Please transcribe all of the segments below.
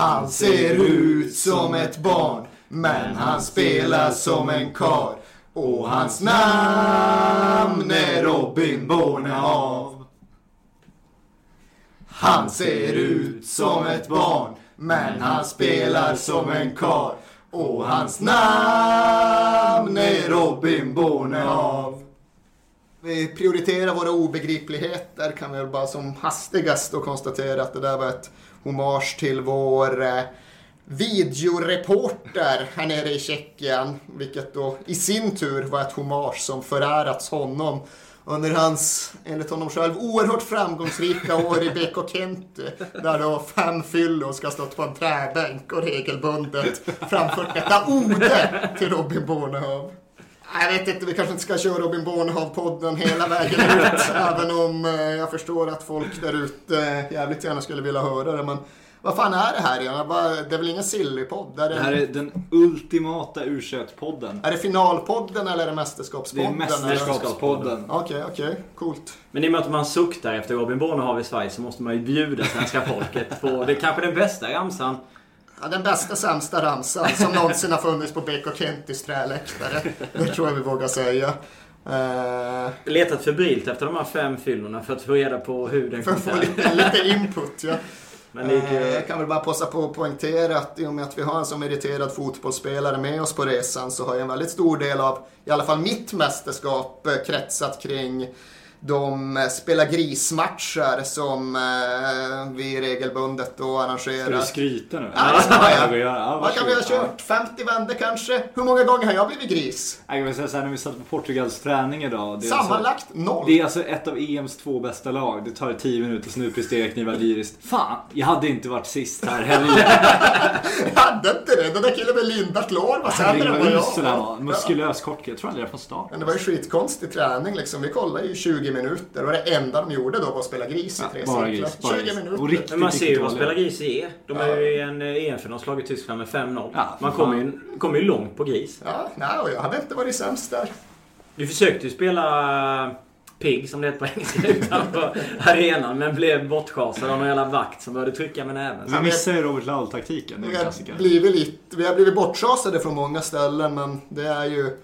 Han ser ut som ett barn, men han spelar som en kar. Och hans namn är Robin Bornehav. Han ser ut som ett barn, men han spelar som en kar. Och hans namn är Robin Bornehav. Vi prioriterar våra obegripligheter kan vi väl bara som hastigast och konstatera att det där var ett hommage till vår eh, videoreporter här nere i Tjeckien. Vilket då i sin tur var ett hommage som förärats honom under hans, enligt honom själv, oerhört framgångsrika år i BK Kenti. Där då fem fyllor ska stått på en träbänk och regelbundet framfört detta ode till Robin Bornehav. Jag vet inte, vi kanske inte ska köra Robin Bornehav-podden hela vägen ut. även om eh, jag förstår att folk där ute jävligt gärna skulle vilja höra det. Men vad fan är det här igen? Det är väl ingen silly-podd? Det här är den ultimata u podden Är det finalpodden eller är det mästerskapspodden? Det är mästerskapspodden. Okej, okej. Okay, Coolt. Men i och med att man suktar efter Robin Bornehav i Sverige så måste man ju bjuda svenska folket på det kanske den bästa ramsan Ja, den bästa sämsta ramsan som någonsin har funnits på BK Kentis träläktare. Det tror jag vi vågar säga. Uh, Letat febrilt efter de här fem fyllorna för att få reda på hur den kom För att få lite, lite input, ja. Men det uh, jag kan väl bara passa på att poängtera att i och med att vi har en så meriterad fotbollsspelare med oss på resan så har ju en väldigt stor del av, i alla fall mitt mästerskap, eh, kretsat kring de eh, spelar grismatcher som eh, vi regelbundet då arrangerar. Ska du skryta nu? Ja, det jag. Ja, Vad kan vi ha kört? 50 vändor kanske? Hur många gånger har jag blivit gris? Jag vill säga så här, när vi satt på Portugals träning idag. Sammanlagt alltså, noll. Det är alltså ett av EMs två bästa lag. Det tar 10 minuter, så nu presterar knivar lyriskt. Fan, jag hade inte varit sist här heller. jag hade inte det. Den där killen med lindat lår var sämre än vad jag var. Muskulös kort Jag tror aldrig det från start. Men det var ju skitkonstig träning liksom. Vi kollade ju 20 minuter och det enda de gjorde då var att spela gris i tre ja, cyklar. 20 minuter. Men man ser ju vad spela gris är. De är ju i en EM-final slagit Tyskland med 5-0. Ja, man kommer ju, kom ju långt på gris. Ja, nej, och jag hade inte varit sämst där. Du försökte ju spela Pig som det heter på engelska utanför arenan men blev bortschasad av någon jävla vakt som började trycka med näven. Vi missar ju Robert Laul-taktiken. Vi, har blivit lite, vi har blivit bortschasade från många ställen men det är ju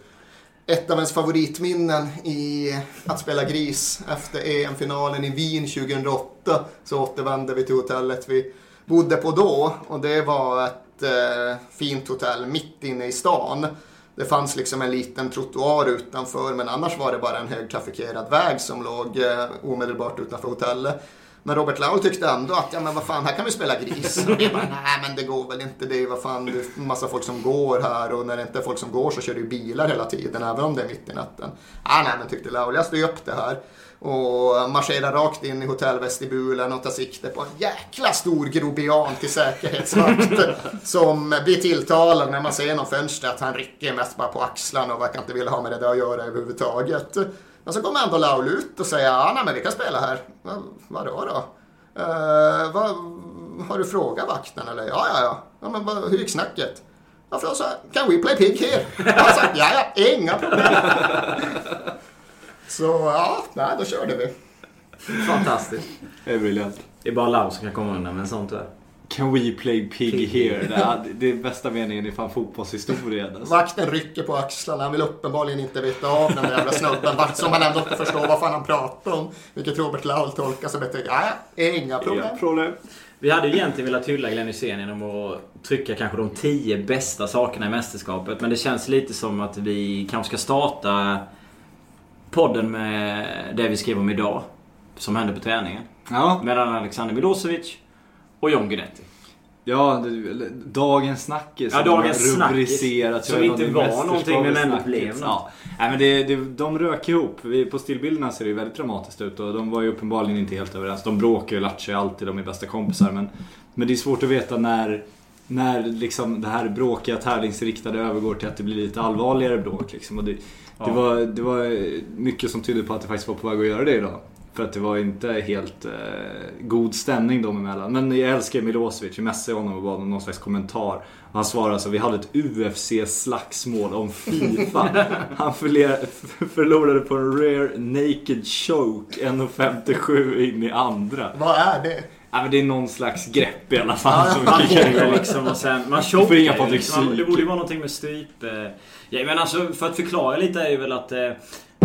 ett av ens favoritminnen i att spela gris. Efter EM-finalen i Wien 2008 så återvände vi till hotellet vi bodde på då och det var ett eh, fint hotell mitt inne i stan. Det fanns liksom en liten trottoar utanför men annars var det bara en högtrafikerad väg som låg eh, omedelbart utanför hotellet. Men Robert Lau tyckte ändå att, ja men vad fan, här kan vi spela gris. Och vi bara, nej men det går väl inte, det är vad fan, det är massa folk som går här och när det inte är folk som går så kör det ju bilar hela tiden, även om det är mitt i natten. Ah, nej men tyckte Lau, jag upp det här. Och marscherar rakt in i hotellvestibulen och tar sikte på en jäkla stor grobian till säkerhetsvakt. som blir tilltalad när man ser genom fönstret att han rycker mest bara på axlarna och verkar inte vilja ha med det där att göra överhuvudtaget. Men så kommer ändå Laul ut och säger ja, nej, men vi kan spela här. vadå då? Uh, vad, har du frågat vakten eller? Ja, ja, ja. ja men vad, hur gick snacket? Ja, för jag sa, can we play pig here? Han sa, ja, ja, inga problem. så ja, nej, då körde vi. Fantastiskt. Det är briljant. Det är bara Lau som kan komma undan med sånt där. Can we play pig here? Det, det är bästa meningen i fan fotbollshistorien. Alltså. Vakten rycker på axlarna. Han vill uppenbarligen inte veta av den där jävla snubben. Som man ändå inte förstår vad fan han pratar om. Vilket Robert Laul tolkar som ett ja, inga problem. Inga problem. Vi hade ju egentligen velat hylla Glenn Hysén genom att trycka kanske de tio bästa sakerna i mästerskapet. Men det känns lite som att vi kanske ska starta podden med det vi skrev om idag. Som hände på träningen. Ja. Mellan Alexander Milosevic och John Guidetti. Ja, dagens snackis. Ja, dagens snackis. Som inte var någonting men ändå blev ja. Nej, men det, det, De rök ihop. Vi, på stillbilderna ser det väldigt dramatiskt ut och de var ju uppenbarligen inte helt överens. De bråkar ju och alltid, de är bästa kompisar. Men, men det är svårt att veta när, när liksom det här bråkiga tävlingsriktade övergår till att det blir lite allvarligare bråk. Liksom. Och det, ja. det, var, det var mycket som tydde på att det faktiskt var på väg att göra det idag. För att det var inte helt eh, god stämning dem emellan. Men jag älskar Milosevic. Jag messade honom och bad om någon slags kommentar. Och han svarade så vi hade ett UFC-slagsmål om Fifa. han förlorade på en rare naked choke 1.57 in i andra. Vad är det? Ja, men det är någon slags grepp i alla fall. Ja, som Man håller göra. liksom och sen... Man får chokar inga ju. Patrik. Det borde ju vara någonting med stryp... eh. Ja, men alltså för att förklara lite är ju väl att...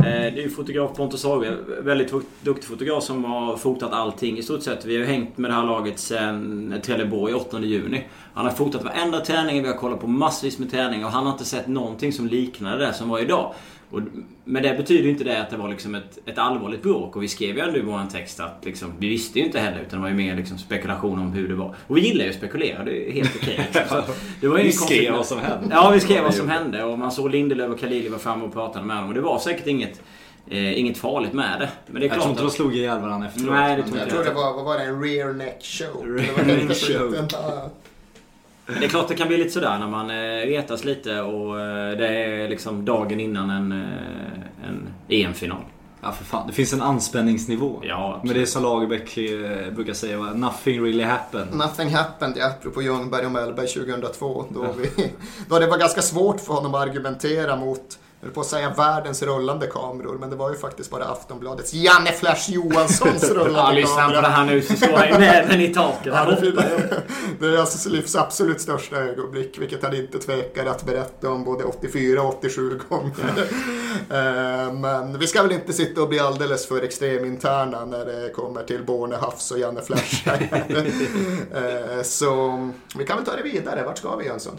Eh, det är ju fotograf Pontus Hage, väldigt duktig fotograf som har fotat allting i stort sett. Vi har ju hängt med det här laget sen Trelleborg 8 juni. Han har fotat varenda träning, vi har kollat på massvis med träning och han har inte sett någonting som liknade det som var idag. Och, men det betyder ju inte det att det var liksom ett, ett allvarligt bråk. Och vi skrev ju ändå i vår text att liksom, vi visste ju inte heller utan det var ju mer liksom spekulation om hur det var. Och vi gillar ju att spekulera, det är helt okej. liksom. Så det var ju Vi skrev med- vad som hände. Ja, vi skrev vad som hände och man såg Lindelöf och Khalili var framme och pratade med dem. Och det var säkert inget, eh, inget farligt med det. Men det är Jag tror klart inte de att... slog ihjäl varandra efteråt. Nej, det tror Jag inte tror det var, vad var det, en rear neck show? Rear Det var neck ganska choke. skiten. Ja. Men det är klart det kan bli lite sådär när man eh, retas lite och eh, det är liksom dagen innan en, eh, en EM-final. Ja, för fan. Det finns en anspänningsnivå. Ja, Men det är som Lagerbäck brukar säga, va? nothing really happened. Nothing happened, ja, apropå Ljungberg och Mellberg 2002. Då, vi, då det var ganska svårt för honom att argumentera mot, höll på att säga världens rullande kameror, men det var ju faktiskt bara Aftonbladets Janne Flash Johanssons Ja, rullande lyssna på det här nu så han ju näven i taket. Ja, det, det är alltså livs absolut största ögonblick, vilket han inte tvekar att berätta om både 84 och 87 gånger. Eh, Men vi ska väl inte sitta och bli alldeles för extreminterna när det kommer till Borne Hafs och Janne Flash. Eh, Så vi kan väl ta det vidare. Vart ska vi Jönsson?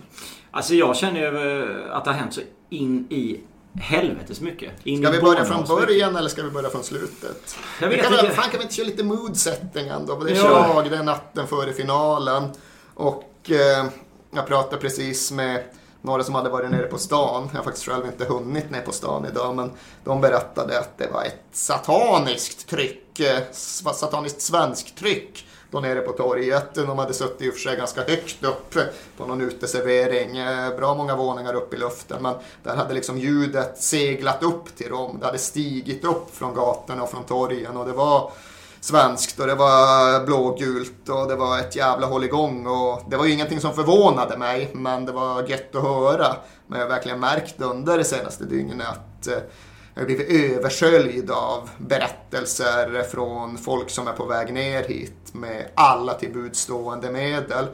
Alltså jag känner ju eh, att det har hänt så in i helvetes mycket. In Ska vi börja från början eller ska vi börja från slutet? Jag Vi vet kan väl, inte. fan kan vi inte köra lite mood setting ändå? Det är Ja. jag, är natten före finalen. Och eh, jag pratade precis med några som hade varit nere på stan. Jag har faktiskt själv inte hunnit ner på stan idag. Men de berättade att det var ett sataniskt tryck. Eh, sataniskt svenskt tryck. Då nere på torget. De hade suttit i och för sig ganska högt upp på någon uteservering. Eh, bra många våningar upp i luften. Men där hade liksom ljudet seglat upp till dem. Det hade stigit upp från gatorna och från torgen. Och det var svenskt och det var blågult och det var ett jävla hålligång. Och det var ju ingenting som förvånade mig. Men det var gött att höra. Men jag har verkligen märkt under det senaste dygnet att eh, har blivit översköljd av berättelser från folk som är på väg ner hit med alla till budstående medel.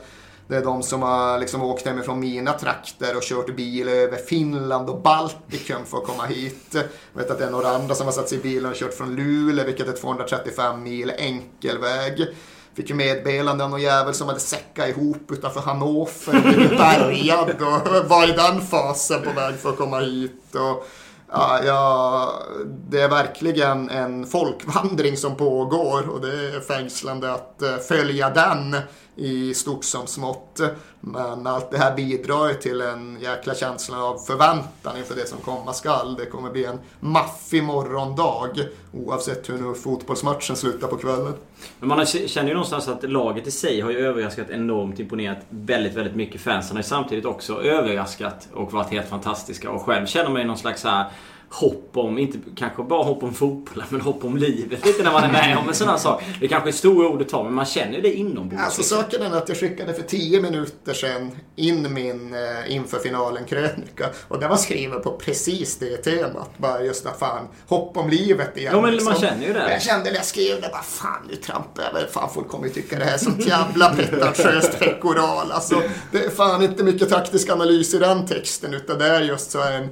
Det är de som har liksom åkt hemifrån mina trakter och kört bil över Finland och Baltikum för att komma hit. Jag vet att det är några andra som har satt sig i bilen och kört från Luleå, vilket är 235 mil enkelväg. Fick ju meddelande av någon jävel som hade säckat ihop utanför Hannover och blivit bärgad och var i den fasen på väg för att komma hit. Och, ja, ja, det är verkligen en folkvandring som pågår och det är fängslande att eh, följa den i stort som smått. Men allt det här bidrar ju till en jäkla känsla av förväntan inför det som komma skall. Det kommer bli en maffig morgondag oavsett hur nu fotbollsmatchen slutar på kvällen. Men man känner ju någonstans att laget i sig har ju överraskat enormt, imponerat väldigt, väldigt mycket. Fansen har ju samtidigt också överraskat och varit helt fantastiska. Och själv känner man ju någon slags så här hopp om, inte kanske bara hopp om fotbollen, men hopp om livet. Lite när man är med om en sån här sak. Det kanske är stora ord att ta, men man känner det inombords. Alltså saken är att jag skickade för 10 minuter sedan in min eh, inför finalen-krönika och den var skriven på precis det temat. Bara just att fan, hopp om livet igen. Ja, men liksom. man känner ju det. Jag kände när jag skrev det, bara fan nu trampar jag väl. Fan folk kommer ju tycka det här är sånt jävla pretentiöst pekoral. Alltså det är fan inte mycket taktisk analys i den texten utan det är just så här en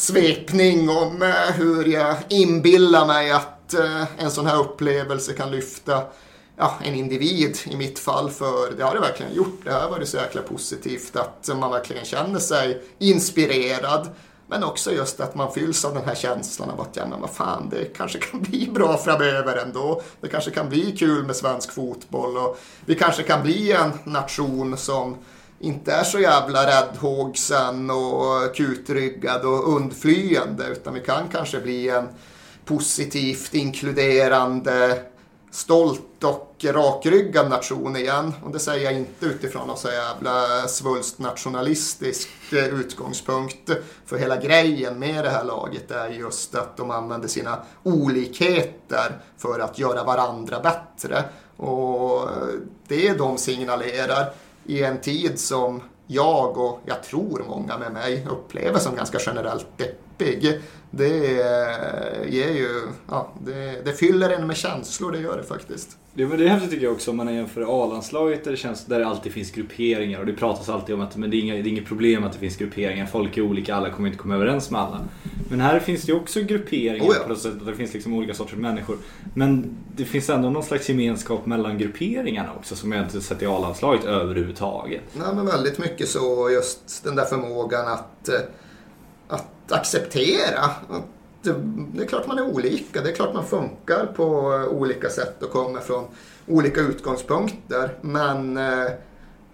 svepning om eh, hur jag inbillar mig att eh, en sån här upplevelse kan lyfta ja, en individ i mitt fall. För det har det verkligen gjort. Det här var det så jäkla positivt att man verkligen känner sig inspirerad. Men också just att man fylls av den här känslan av att ja, men vad fan, det kanske kan bli bra framöver ändå. Det kanske kan bli kul med svensk fotboll och vi kanske kan bli en nation som inte är så jävla räddhågsen och kutryggad och undflyende utan vi kan kanske bli en positivt inkluderande stolt och rakryggad nation igen. Och det säger jag inte utifrån någon så jävla svulst nationalistisk utgångspunkt. För hela grejen med det här laget är just att de använder sina olikheter för att göra varandra bättre. Och det de signalerar i en tid som jag och jag tror många med mig upplever som ganska generellt deppig. Det ger ju, ja, det, det fyller en med känslor, det gör det faktiskt. Det, men det är häftigt tycker jag också om man jämför A-landslaget där det känns där det alltid finns grupperingar och det pratas alltid om att men det, är inga, det är inget problem att det finns grupperingar. Folk är olika, alla kommer inte komma överens med alla. Men här finns det ju också grupperingar Oh ja. på något sätt. Det finns liksom olika sorters människor. Men det finns ändå någon slags gemenskap mellan grupperingarna också som jag inte sett i A-landslaget överhuvudtaget. Nej, men väldigt mycket så just den där förmågan att, eh, att acceptera. Att det, eh, det är klart man är olika, det är klart man funkar på eh, olika sätt och kommer från olika utgångspunkter. Men eh,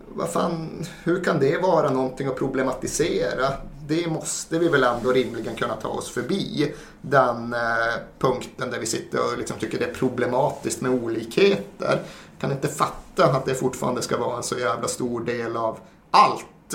vad fan, hur kan det vara någonting att problematisera? Det måste vi väl ändå rimligen kunna ta oss förbi. Den eh, punkten där vi sitter och liksom tycker det är problematiskt med olikheter. Kan inte fatta att det fortfarande ska vara en så jävla stor del av allt.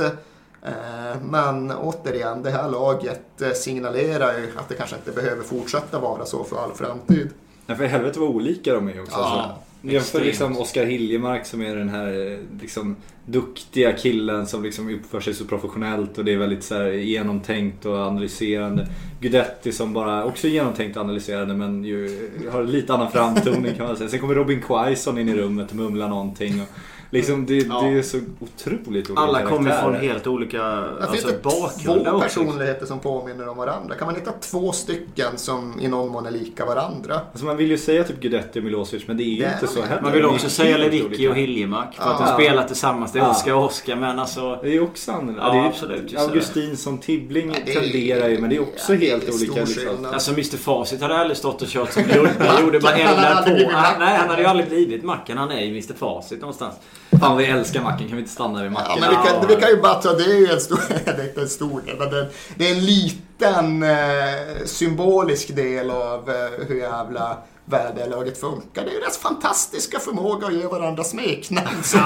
Eh, Men återigen, det här laget eh, signalerar ju att det kanske inte behöver fortsätta vara så för all framtid. Nej, för helvete vad olika de är också. Ja, alltså. Jämför liksom Oskar Hiljemark som är den här eh, liksom, duktiga killen som liksom uppför sig så professionellt och det är väldigt så här, genomtänkt och analyserande. Gudetti som bara också är genomtänkt och analyserande men ju har lite annan framtoning kan man säga. Sen kommer Robin Quaison in i rummet och mumlar någonting. Och liksom, det, Ja. det är så otroligt olika Alla kommer från helt olika finns alltså, det bakgrunder två personligheter som påminner om varandra. Kan man hitta två stycken som i någon mån är lika varandra? Alltså man vill ju säga typ Gudetti och Milosevic men det är ju inte så heller. Man vill också säga Lewicki och Hiljemark för att de spelar tillsammans. Det är Ja. Oskar och Oskar men alltså... Det är ju också annorlunda. Ja, det är, absolut. Augustin som Tibbling tenderar ju men det är också ja, det är helt olika. Liksom. Alltså Mr Facit hade aldrig stått och kört som Ludde gjorde bara eldar på. nej, han hade ju aldrig blivit Macken. Han är ju Mr Facit någonstans. Fan vi älskar macken, kan vi inte stanna vid Ja, macken? men vi, kan, vi kan ju bara ta, det är ju en stor, det är inte en stor del, men det, det är en liten eh, symbolisk del av eh, hur jävla väl det laget funkar. Det är ju deras fantastiska förmåga att ge varandra smeknamn. Så,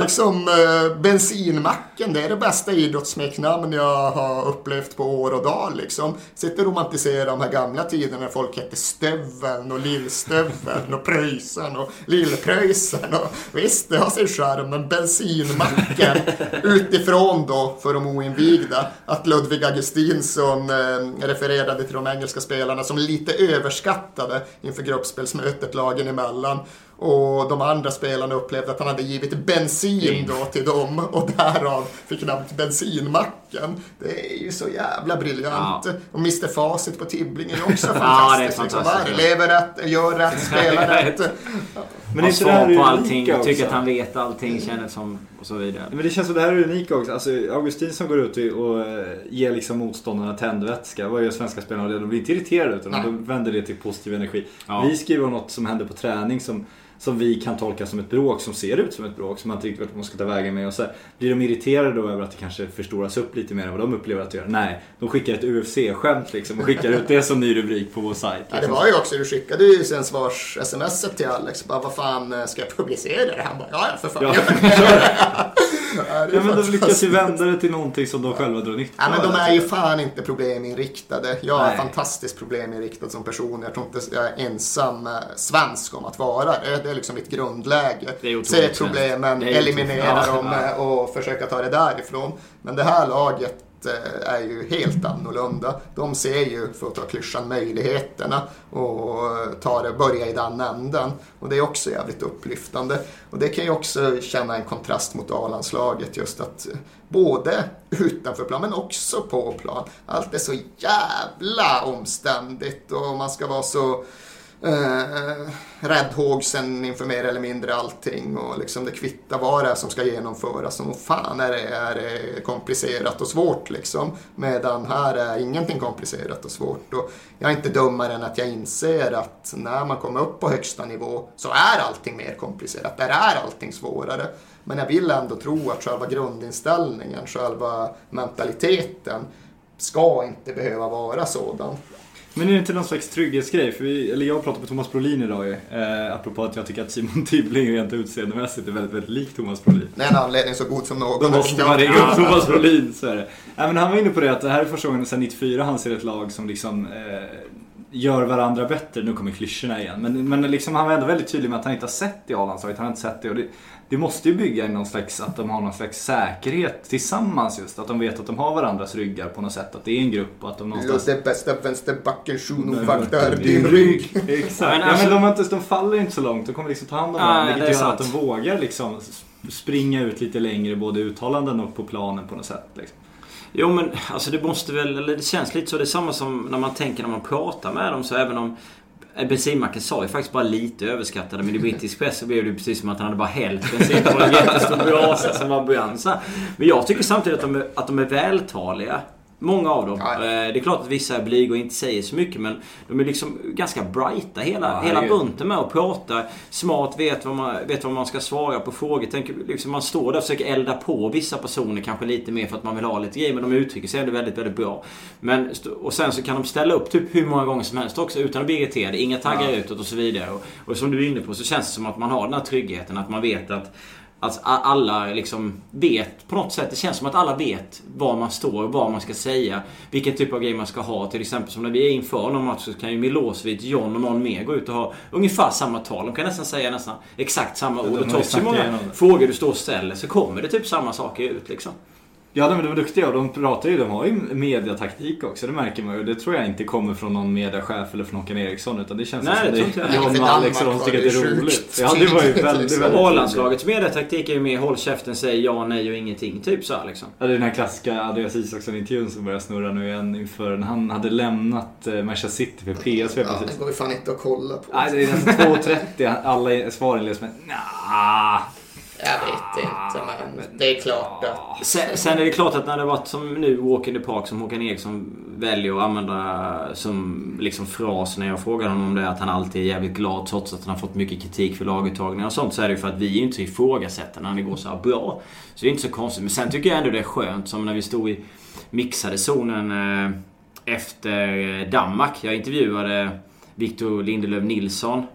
liksom eh, bensinmacken, det är det bästa idrottssmeknamn jag har upplevt på år och dag. Liksom. Sitter och romantiserar de här gamla tiderna när folk hette Stöveln och Lillstöveln och Pröjsen och Lillpröjsen. Och, visst, det har sin charm, men bensinmacken utifrån då, för de oinvigda, att Ludvig Augustinsson eh, refererade till de engelska spelarna som lite överskattade inför gruppspelsmötet lagen emellan. Och de andra spelarna upplevde att han hade givit bensin då till dem. Och därav fick namnet Bensinmacken. Det är ju så jävla briljant. Ja. Och Mr Facit på Tibbling är också Ja, det är fantastiskt. liksom. fantastiskt. Lever rätt, gör rätt, spelar rätt. Men här svar på allting, tycker att han vet allting, känner som och så vidare. Men det känns som det här är unika också. Alltså, Augustin som går ut och och, eh, ger liksom motståndarna tändvätska. Vad gör svenska spelarna? De blir inte irriterade utan Nej. de vänder det till positiv energi. Ja. Vi skriver om något som händer på träning som, som vi kan tolka som ett bråk, som ser ut som ett bråk, som man inte riktigt vet vad man ska ta vägen med. Och så blir de irriterade då över att det kanske förstoras upp lite mer än vad de upplever att det gör? Nej, de skickar ett UFC-skämt liksom och skickar ut det som ny rubrik på vår sajt. Ja, det Liksom. var ju också, du skickade ju sen svars-sms till Alex. Bara, vad fan, eh, ska jag publicera det? Han bara, ja, ja, för fan. Ja. Ja, men de lyckas ju vända det till någonting som de själva drar nytta Ja, men de av. är ju fan inte probleminriktade. Jag är Nej. fantastiskt probleminriktad som person. Jag tror inte jag är ensam eh, svensk om att vara det. Det är liksom mitt grundläge. Se problemen, eliminera dem eh, och försöka ta det därifrån. Men det här laget Eh, är ju helt annorlunda. De ser ju, för att ta klyschan, möjligheterna och tar det, börjar i den änden. Och det är också jävligt upplyftande. Och det kan ju också känna en kontrast mot A-landslaget just att eh, både utanför plan men också på plan. Allt är så jävla omständigt och man ska vara så Eh, eh, räddhågsen inför mer eller mindre allting och liksom det kvittar vad det är som ska genomföras. Och fan är det, är det komplicerat och svårt liksom. Medan här är ingenting komplicerat och svårt. Och jag är inte dummare än att jag inser att när man kommer upp på högsta nivå så är allting mer komplicerat. Där är allting svårare. Men jag vill ändå tro att själva grundinställningen, själva mentaliteten ska inte behöva vara sådan. Men är det inte någon slags trygghetsgrej? För vi, eller jag pratade med Thomas Brolin idag ju. Eh, apropå att jag tycker att Simon Tibbling rent utseendemässigt är väldigt, väldigt lik Thomas Brolin. Det är en anledning så god som någon. Då måste man ringa upp Thomas Brolin, så är det. Nej, men han var inne på det att det här är första gången sedan 94 han ser ett lag som liksom eh, gör varandra bättre. Nu kommer klyschorna igen. Men, men liksom, han var ändå väldigt tydlig med att han inte har sett det i A-landslaget. Han har inte sett det. Och det, det måste ju bygga i någon slags, att de har någon slags säkerhet tillsammans just. Att de vet att de har varandras ryggar på något sätt. Att det är en grupp och att de någonstans... Det bästa vänsterbacken, shunon vaktar din rygg. Exakt. Men Men, ja, alltså- men de, inte, de faller inte så långt. De kommer liksom ta hand om Ja, varandra. det Vilket är gör att de vågar liksom springa ut lite längre både uttalanden och på planen på något sätt. Liksom. Jo men alltså det måste väl, eller det känns lite så. Det är samma som när man tänker när man pratar med dem. Så även om Eh, bensinmacken sa ju faktiskt bara lite överskattade. Men i brittisk press så blev det ju precis som att han hade bara hällt bensin på en jättestor brasa som var brann. Men jag tycker samtidigt att de är, att de är vältaliga. Många av dem. Ja. Eh, Det är klart att vissa är blyga och inte säger så mycket men de är liksom ganska brighta hela, Ja, hela bunten med att prata. Smart, vet vad, man, vet vad man ska svara på frågor. Tänk, liksom man står där och försöker elda på vissa personer kanske lite mer för att man vill ha lite grejer. Men de uttrycker sig ändå väldigt, väldigt bra. Men, och sen så kan de ställa upp typ hur många gånger som helst också utan att bli irriterade. Inga taggar Ja. utåt och så vidare. Och, och som du är inne på så känns det som att man har den här tryggheten. Att man vet att att a- alla liksom vet på något sätt. Det känns som att alla vet var man står, vad man ska säga. Vilken typ av grej man ska ha. Till exempel som när vi är inför någon match så kan ju Milosevic, John och någon mer gå ut och ha ungefär samma tal. De kan nästan säga nästan exakt samma ord. Och trots hur många frågor du står och ställer så kommer det typ samma saker ut liksom. Ja, de, de är duktiga och de pratar ju, de har ju mediataktik också. Det märker man ju. Det tror jag inte kommer från någon mediachef eller från Håkan Eriksson. Utan det känns Nej, som det är John och Alex och de tycker att det var är roligt. Ja, det var ju väldigt, väldigt. A-landslagets mediataktik är ju mer håll käften, säg ja, nej och ingenting. Typ så här, liksom. Ja, det är den här klassiska Andreas Isaksson-intervjun som börjar snurra nu igen inför när han hade lämnat eh, Manchester City för PSV Ja, precis. det går ju fan inte att kolla på. Nej, det är nästan 2.30. Alla svar inleds med nja. Jag vet inte, men det är klart att... Sen, sen är det klart att när det varit som nu Walk in the Park som Håkan Eriksson väljer att använda som liksom fras när jag frågar honom om det att han alltid är jävligt glad trots att han har fått mycket kritik för laguttagningar och sånt så är det ju för att vi inte ifrågasätter när det går så här bra. Så det är inte så konstigt. Men sen tycker jag ändå det är skönt som när vi stod i mixade zonen eh, efter eh, Danmark. Jag intervjuade Victor Lindelöf Nilsson.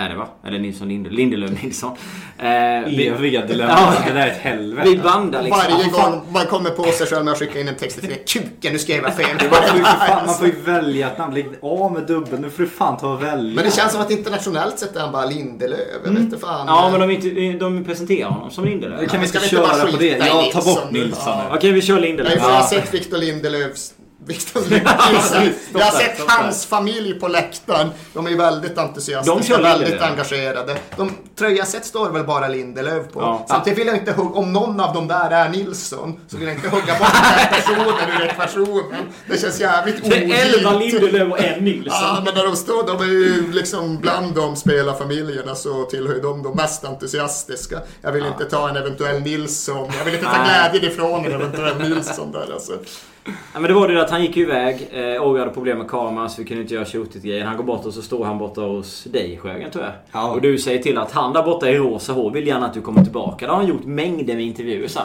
Är det va? Eller Nilsson Linde, Lindelöf Nilsson. Eh, vi- Eviga dilemma. Ja. Det där är ett helvete. vi bandar liksom. Varje gång man kommer på sig själv med att skicka in en text till det. Kuken, nu skrev jag fel. Man får, ju för fan, man får ju välja ett namn. Lägg av med dubbeln. Nu får du fan ta och välja. Men det känns som att internationellt sett är han bara Lindelöf. Jag vet fan. Ja, men de, inte, de presenterar honom som Lindelöf. kan vi Ska inte vi inte bara köra på det? Ja, ta bort? Nilsson Ja. nu. Okej, vi kör Nej, Lindelöf. för jag har sett Victor Lindelöfs... Nilsson. Jag har sett hans familj på läktaren. De är väldigt De entusiastiska, kör väldigt Lindelöf. engagerade. De tröjaset står väl bara Lindelöf på. Ja. Samtidigt vill jag inte hugga... Om någon av dem där är Nilsson så vill jag inte hugga bort den personen ur ekvationen. Det känns jävligt Det är elva. Lindelöf och en Nilsson. Ja, men när de står, de är ju liksom bland de spelarfamiljerna så tillhör de de mest entusiastiska. Jag vill inte ta en eventuell Nilsson, jag vill inte ta glädjen ifrån en eventuell Nilsson där alltså. Ja, men det var det att han gick iväg. Eh, vi hade problem med kameran så vi kunde inte göra shootit grejen. Han går bort och så står han borta hos dig Sjögren tror jag. Ja. Och du säger till att han där borta i rosa hår vill gärna att du kommer tillbaka. Det har han gjort mängder med intervjuer. Så.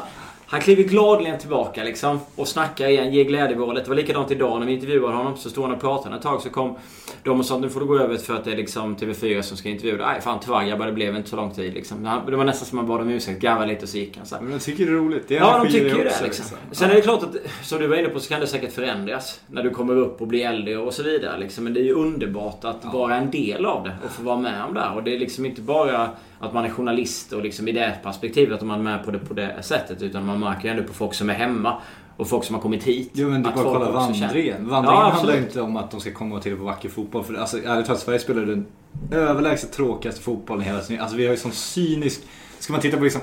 Han kliver gladeligen tillbaka liksom och snackar igen, ger glädjevålet. Det var likadant idag när vi intervjuade honom. Så stod han och pratade ett tag så kom de och sa nu får du gå över för att det är liksom TV4 som ska intervjua dig. Nej fan tyvärr grabbar, det blev inte så lång tid liksom. Det var nästan som man bad om ursäkt, garvade lite och så gick han. Så här. Men jag tycker det är roligt. Det är Ja, de tycker ju det också, liksom. Sen är det klart att, som du var inne på, så kan det säkert förändras. När du kommer upp och blir äldre och så vidare. Liksom. Men det är ju underbart att vara en del av det och få vara med om det. här. Och det är liksom inte bara att man är journalist och liksom i det perspektivet att man är med på det på det sättet. Utan man märker ju ändå på folk som är hemma och folk som har kommit hit. Jo men att bara kolla vandringen. Vandringen Ja, handlar ju inte om att de ska komma och titta på vacker fotboll. För alltså, ärligt talat, Sverige spelar den överlägset tråkigaste fotbollen i hela sin... Alltså vi har ju sån cynisk... Ska man titta på liksom...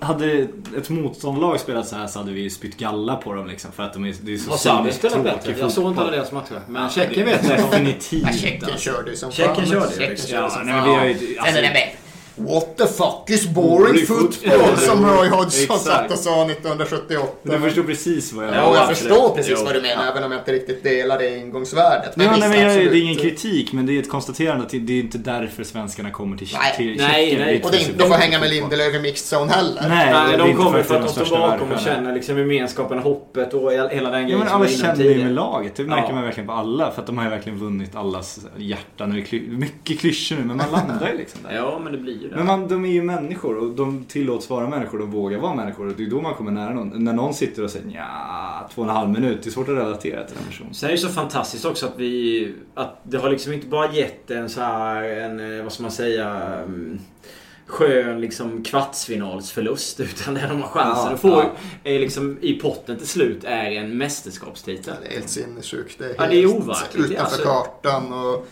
Hade ett motståndlag spelat så här så hade vi ju spytt galla på dem liksom. För att de är, det är så cyniskt spelat tråkig bättre? Jag såg inte alla deras matcher. Men Tjeckien vet jag. Definitivt. Tjeckien alltså. körde ju som Tjeckien fan. körde ju, Tjeckien körde Ja, som fan. ju... Sen är det Alltså, med What the fuck is Boring football. Som Roy Hodgson satt och sa 1978. du förstår precis vad jag Ja, Ja, jag förstår precis vad du menar, även om jag inte riktigt delar det ingångsvärdet. Nej, nej, visst, men jag, det är ingen kritik, men det är ett konstaterande att det är inte därför svenskarna kommer till, Nej. till Nej, Tjeckien. nej. Och det är inte för att hänga med Lindelöf i mixed zone heller. Nej, Nej, de kommer att för att de står bakom och känner liksom gemenskapen, hoppet och hela den Ja grejen men som alla känner ju med laget. Det märker Ja. man verkligen på alla. För att de har ju verkligen vunnit allas kly- mycket klyschor nu, men man landar ju liksom där. Ja, men det blir ju det. Men man, de är ju människor och de tillåts vara människor. De vågar vara människor. Och det är då man kommer nära någon. När någon sitter och säger ja, två och en halv minut. Det är svårt att relatera till den personen. Sen är det så fantastiskt också att vi... Att det har liksom inte bara gett en så här, en, eh, vad ska man säga... mm, Skön liksom kvartsfinalsförlust. Utan det de har chansen Ja, att få ja. är liksom, i potten till slut är en mästerskapstitel. Det är helt sinnessjukt. Det är, Ja, det är helt overkligt, utanför alltså. kartan. Och,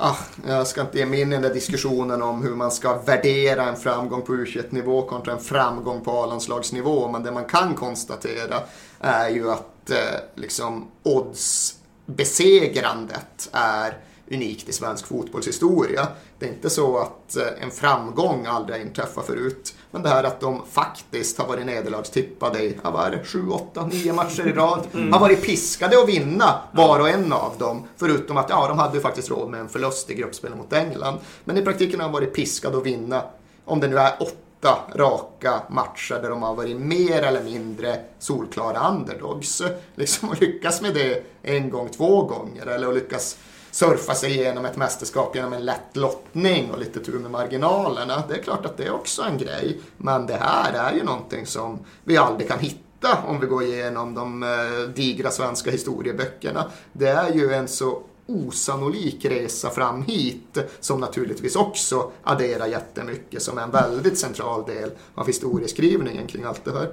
ah, jag ska inte ge mig in i den där diskussionen om hur man ska värdera en framgång på U21-nivå kontra en framgång på A-landslagsnivå. Men det man kan konstatera är ju att eh, liksom oddsbesegrandet är unikt i svensk fotbollshistoria. Det är inte så att eh, en framgång aldrig har inträffat förut. Men det här att de faktiskt har varit nederlagstippade i, vad är det, 7, 8, 9 matcher i rad. Har varit piskade att vinna var och en av dem. Förutom att ja, de hade ju faktiskt råd med en förlust i gruppspelet mot England. Men i praktiken har de varit piskade att vinna. Om det nu är åtta raka matcher där de har varit mer eller mindre solklara underdogs. Liksom att lyckas med det en gång, två gånger. Eller att lyckas surfa sig igenom ett mästerskap genom en lätt lottning och lite tur med marginalerna. Det är klart att det är också en grej. Men det här är ju någonting som vi aldrig kan hitta om vi går igenom de eh, digra svenska historieböckerna. Det är ju en så osannolik resa fram hit som naturligtvis också adderar jättemycket som är en väldigt central del av historieskrivningen kring allt det här.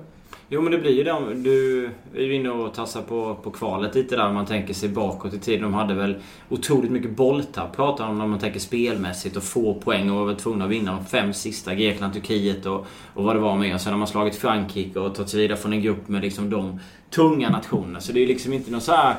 Jo men det blir ju det. Du är ju inne och tassar på, på kvalet lite där. Om man tänker sig bakåt i tiden. De hade väl otroligt mycket bolltapp. Pratar om när man tänker spelmässigt och få poäng och var väl tvungna att vinna de fem sista. Grekland, Turkiet och, och vad det var med. Och sen har man slagit Frankrike och tagit sig vidare från en grupp med liksom de tunga nationerna. Så det är ju liksom inte någon så här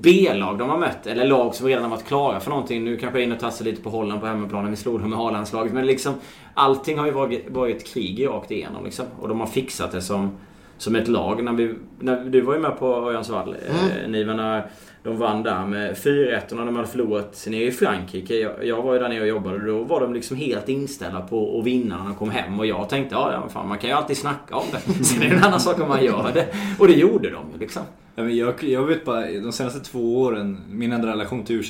B-lag de har mött, eller lag som redan har varit klara för någonting. Nu kanske jag är inne och tassar lite på Holland på hemmaplan när vi slog dem med A-landslaget. Men liksom, allting har ju varit, varit krig rakt igenom. Liksom. Och de har fixat det som, som ett lag. När vi, när, du var ju med på Örjansvall, eh, Niva, när de vann där med 4-1 och när de hade förlorat nere i Frankrike. Jag, jag var ju där nere och jobbade då var de liksom helt inställda på att vinna när de kom hem. Och jag tänkte, ja, ja fan, man kan ju alltid snacka om det. Sen är det en annan sak om man gör det. Och det gjorde de ju liksom. Men jag, jag vet bara, de senaste två åren, min enda relation till u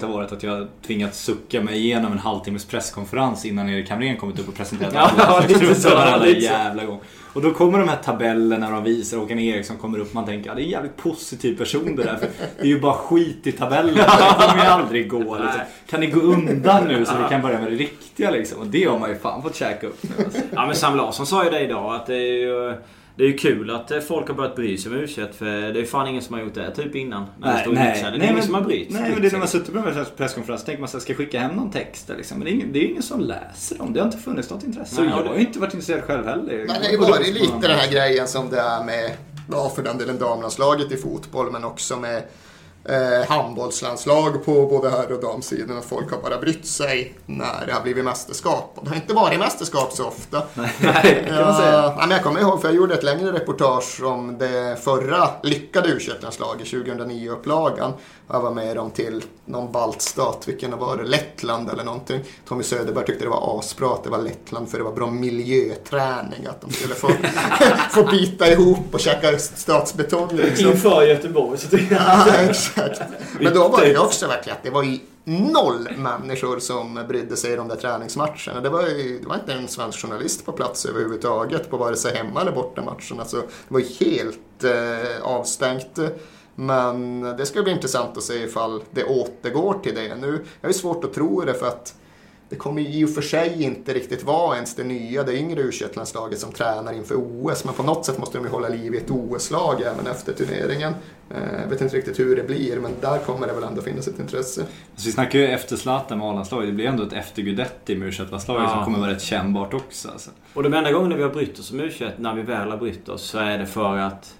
har varit att jag tvingats sucka mig igenom en halvtimmes presskonferens innan Erik Hamrén kommit upp och presenterat Ja, alla lite så, varenda jävla gång. Och då kommer de här tabellerna de visar, Håkan Eriksson kommer upp, man tänker ja, det är en jävligt positiv person det där. För det är ju bara skit i tabellen, det kommer ju aldrig gå. Liksom. Kan ni gå undan nu så vi kan börja med det riktiga liksom? Och det har man ju fan fått käka upp nu. Alltså. Ja men Sam Larsson sa ju det idag att det är ju... Det är ju kul att eh, folk har börjat bry sig om u för det är ju fan ingen som har gjort det typ innan. När det stod i Mixade. Det är ingen som har brytt Nej, men det är när man suttit på en presskonferens tänker man så här, ska jag skicka hem någon text där, liksom. Men det är, ingen, det är ingen som läser dem. Det har inte funnits något intresse. Nej, och jag det- har ju inte varit intresserad själv heller. Men det har ju varit lite den här grejen som det är med, ja för den delen damlandslaget i fotboll, men också med eh, handbollslandslag på både herr och damsidan. Att folk har bara brytt sig när det har blivit mästerskap. Och det har inte varit mästerskap så ofta. Nej, det kan man säga. Ja, men jag kommer ihåg, för jag gjorde ett längre reportage om det förra lyckade u landslaget 2009-upplagan. Jag var med dem till någon baltstat, vilken var det? Lettland eller någonting. Tommy Söderberg tyckte det var asbra att det var Lettland för det var bra miljöträning. Att de skulle få, få bita ihop och käka statsbetong. Liksom. Inför Göteborg så jag... Ja, exakt. Men då var det också verkligen att det var noll människor som brydde sig i de där träningsmatcherna. Det var, ju, det var inte en svensk journalist på plats överhuvudtaget på vare sig hemma eller bortamatcherna. Så det var helt eh, avstängt. Men det ska bli intressant att se ifall det återgår till det nu. Jag ju svårt att tro det för att det kommer ju i och för sig inte riktigt vara ens det nya, det yngre u landslaget som tränar inför OS. Men på något sätt måste de ju hålla liv i ett OS-lag även efter turneringen. Eh, Jag vet inte riktigt hur det blir, men där kommer det väl ändå finnas ett intresse. Så vi snackar ju efter Zlatan med A-landslaget. Det blir ändå ett efter Guidetti med u Ja. som kommer vara rätt kännbart också. Alltså. Och de enda gångerna vi har brytt oss om u när vi väl har brytt oss, så är det för att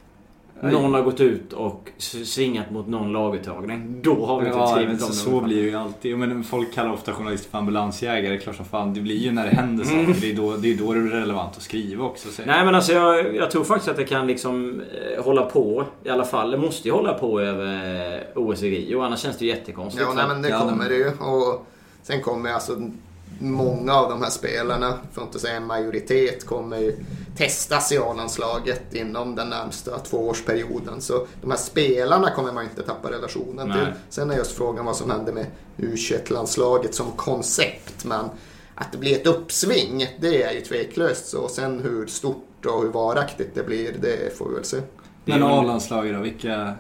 någon har gått ut och svingat mot någon laguttagning. Då har vi inte Ja, skrivit så, om så blir det ju alltid. Men folk kallar ofta journalister för ambulansjägare. Klart som fan. Det blir ju när det händer Mm. saker. Det, är då, det är då det är relevant att skriva också. Så. Nej men alltså jag, jag tror faktiskt att det kan liksom eh, hålla på i alla fall. Det måste ju hålla på över eh, OS i Rio. Annars känns det ju jättekonstigt. Ja, nej, men det kommer det ju. Och sen kommer alltså många av de här spelarna, för att inte säga en majoritet, kommer ju testas i A-landslaget inom den närmsta tvåårsperioden. Så de här spelarna kommer man inte tappa relationen Nej. till. Sen är just frågan vad som händer med U21-landslaget som koncept. Men att det blir ett uppsving, det är ju tveklöst så. Sen hur stort och hur varaktigt det blir, det får vi väl se. Men A-landslaget då? Vilka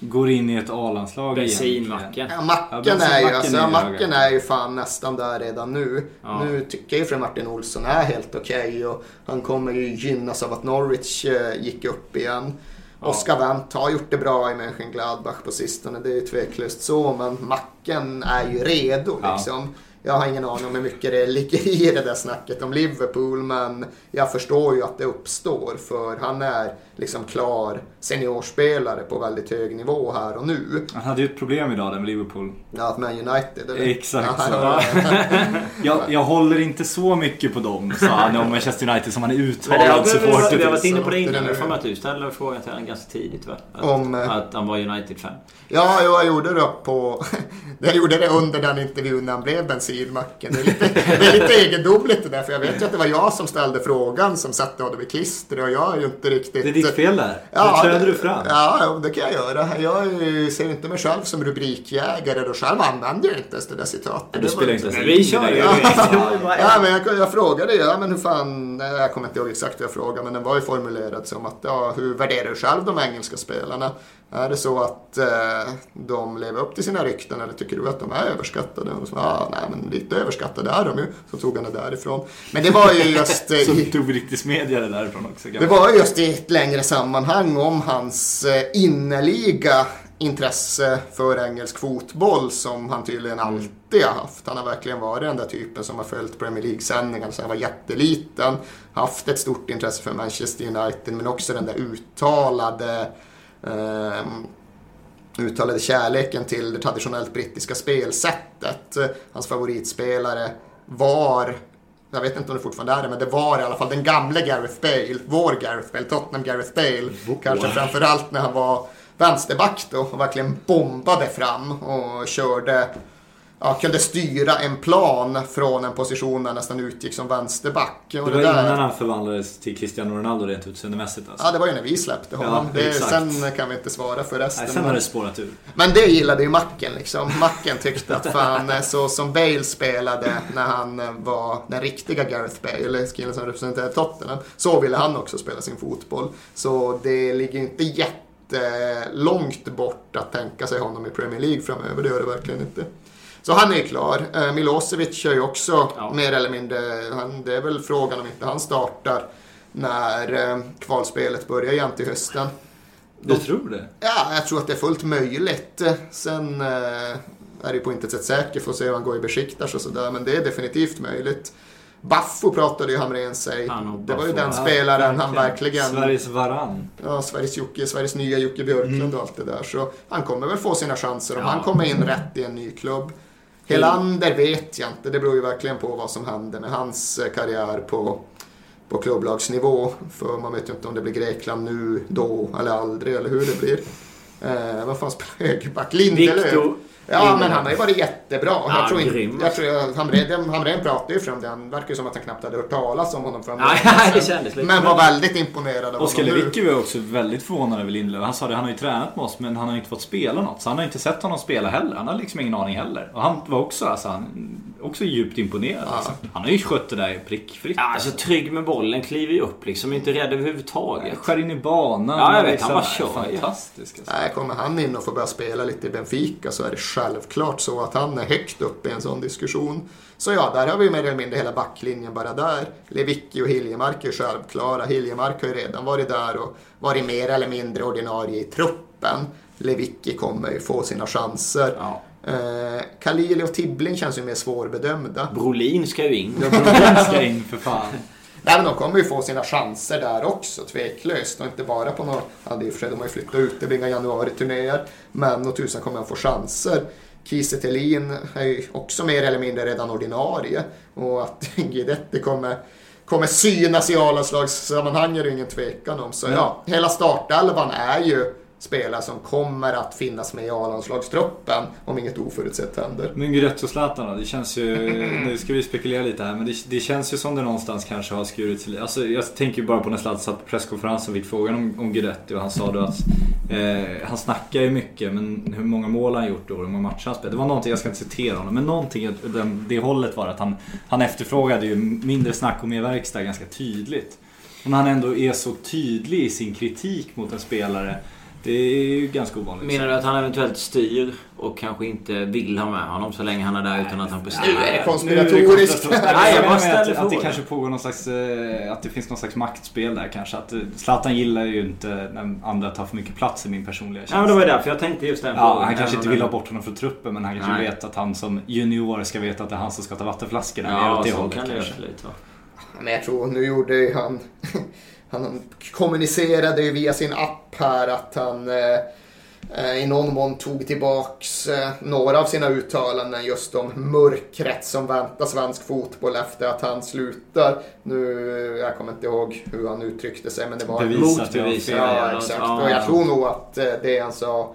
går in i ett A-landslag Bensinmacken. Ja, macken, är, ju, alltså, ja, macken är ju fan nästan där redan nu. Ja. Nu tycker jag ju för Martin Olsson är helt okej okay och han kommer ju gynnas av att Norwich eh, gick upp igen. Ja. Oskar Wendt har gjort det bra i Mönchengladbach på sistone, det är ju tveklöst så, men macken är ju redo liksom. Ja. Jag har ingen aning om hur mycket det ligger i det där snacket om Liverpool, men jag förstår ju att det uppstår, för han är liksom klar seniorspelare på väldigt hög nivå här och nu. Han hade ju ett problem idag där med Liverpool. Ja, med United. Eller? Exakt så. jag, jag håller inte så mycket på dem, sa han om Manchester United som han är uttalad supporter Vi har varit inne på det innan. Får att du ställde frågan till honom ganska tidigt va? Att, om, eh, att han var United-fan. Ja, jag gjorde det på... jag gjorde det under den intervjun när han blev bensinmacken. Det är lite, det är lite egendomligt det där, för jag vet ju att det var jag som ställde frågan som satte honom i klister och jag är ju inte riktigt ditt fel där. Ja, träder du fram. Ja, det kan jag göra. Jag ser inte mig själv som rubrikjägare och själv använder jag inte ens det där citatet. Du spelar inte ens Vi kör ju. Ja, men jag, jag frågade ju, ja men hur fan, jag kommer inte ihåg exakt hur jag frågade, men den var ju formulerad som att, ja, hur värderar du själv de engelska spelarna? Är det så att eh, de lever upp till sina rykten eller tycker du att de är överskattade? Och så, ah, nej, men lite överskattade är de ju. Så tog han det därifrån. Men det var ju just... Eh, så tog brittisk media det därifrån också? Det var just i ett längre sammanhang om hans eh, innerliga intresse för engelsk fotboll som han tydligen mm. alltid har haft. Han har verkligen varit den där typen som har följt Premier League-sändningar sedan han var jätteliten. Haft ett stort intresse för Manchester United men också den där uttalade eh, uttalade kärleken till det traditionellt brittiska spelsättet. Hans favoritspelare var jag vet inte om det fortfarande är det, men det var i alla fall den gamle Gareth Bale, vår Gareth Bale, Tottenham Gareth Bale. Wow. Kanske framförallt när han var vänsterback då och verkligen bombade fram och körde ja, kunde styra en plan från en position där nästan utgick som vänsterback. Och det var det där... innan han förvandlades till Cristiano Ronaldo rent utseendemässigt alltså. Ja, det var ju när vi släppte honom. Ja, det, sen kan vi inte svara för resten. Nej, sen har det spårat ur. Men det gillade ju Macken liksom. Macken tyckte att fan, så som Bale spelade när han var den riktiga Gareth Bale, killen som representerade Tottenham, så ville han också spela sin fotboll. Så det ligger inte jättelångt bort att tänka sig honom i Premier League framöver, det gör det verkligen inte. Så han är klar. Eh, Milosevic är ju också ja. mer eller mindre, han, det är väl frågan om inte han startar när eh, kvalspelet börjar igen till hösten. Du tror det? Ja, jag tror att det är fullt möjligt. Sen eh, är det på intet sätt säkert, får se hur han går i Besiktas och sådär, men det är definitivt möjligt. Baffo pratade ju Hamrén sig. Det var ju den spelaren ja, han verkligen... Sveriges varann. Ja, Sveriges Jocke, Sveriges nya Jocke Björklund mm. och allt det där. Så han kommer väl få sina chanser om ja. han kommer in rätt i en ny klubb. Helander vet jag inte. Det beror ju verkligen på vad som händer med hans eh, karriär på, på klubblagsnivå. För man vet ju inte om det blir Grekland nu, då eller aldrig eller hur det blir. Eh, vad fan spelar högerback? Lindelöf. Ja, men han har ju varit jättebra. Ja, jag tror inte, jag tror Hamrén, Hamrén pratade ju från det. Han verkar ju som att han knappt hade hört talas om honom från början. Men var väldigt imponerad av Oskar Lewicki var också väldigt förvånad över Lindelöf. Han sa det, han har ju tränat med oss men han har inte fått spela något. Så han har inte sett honom spela heller. Han har liksom ingen aning heller. Och han var också, alltså, han, också djupt imponerad. Ja. Alltså. Han har ju skött det där prickfritt. Ja, alltså trygg med bollen, kliver ju upp liksom. Inte rädd överhuvudtaget. Skär in i banan. Ja, jag vet. Han bara kör. Fantastisk. Alltså. Nej, kommer han in och får börja spela lite i Benfica så är det självklart så att han är högt upp i en sån diskussion. Så ja, där har vi mer eller mindre hela backlinjen bara där. Lewicki och Hiljemark är självklara. Hiljemark har ju redan varit där och varit mer eller mindre ordinarie i truppen. Lewicki kommer ju få sina chanser. Ja. Eh, Khalili och Tibbling känns ju mer svårbedömda. Brolin ska ju in. Ja, Brolin ska in för fan. Nej, men de kommer ju få sina chanser där också, tveklöst. Och inte bara på några... Ja, i och för sig, de har ju flyttat ut, det blir inga januari-turnéer. Men och tusan kommer att få chanser. Kiese är ju också mer eller mindre redan ordinarie. Och att Guidetti kommer, kommer synas i A-landslagssammanhang är det ingen tvekan om. Så ja, ja hela startelvan är ju spelare som kommer att finnas med i A-landslagstruppen om inget oförutsett händer. Men Guidetti och Zlatan då? Det känns ju, nu ska vi spekulera lite här, men det, det känns ju som det någonstans kanske har skurit sig Alltså jag tänker ju bara på när Zlatan satt på presskonferensen och fick frågan om, om Guidetti och han sa då att eh, han snackar ju mycket men hur många mål har han gjort då? Hur många matcher han spelat? Det var någonting, jag ska inte citera honom, men någonting åt det, hållet var att han, han efterfrågade ju mindre snack och mer verkstad ganska tydligt. Och när han ändå är så tydlig i sin kritik mot en spelare det är ju ganska ovanligt. Menar du att han eventuellt styr och kanske inte vill ha med honom så länge han är där utan att han bestämmer? Nu är det konspiratoriskt. Nej, jag bara ställer att, att det kanske pågår någon slags... eh, Att det finns någon slags maktspel där kanske. Att eh, Zlatan gillar ju inte när andra tar för mycket plats i min personliga Ja, men det var därför jag tänkte just den Ja, frågan. han kanske inte vill ha bort honom från truppen men han kanske Nej. vet att han som junior ska veta att det är han som ska ta vattenflaskorna. Ja, så kan det ju kanske. absolut vara. Men jag tror, nu gjorde ju han... Han kommunicerade ju via sin app här att han eh, eh, i någon mån tog tillbaks eh, några av sina uttalanden just om mörkret som väntar svensk fotboll efter att han slutar. Nu, jag kommer inte ihåg hur han uttryckte sig men det var... Motbevis. Ja, exakt. Och jag tror nog att eh, det han sa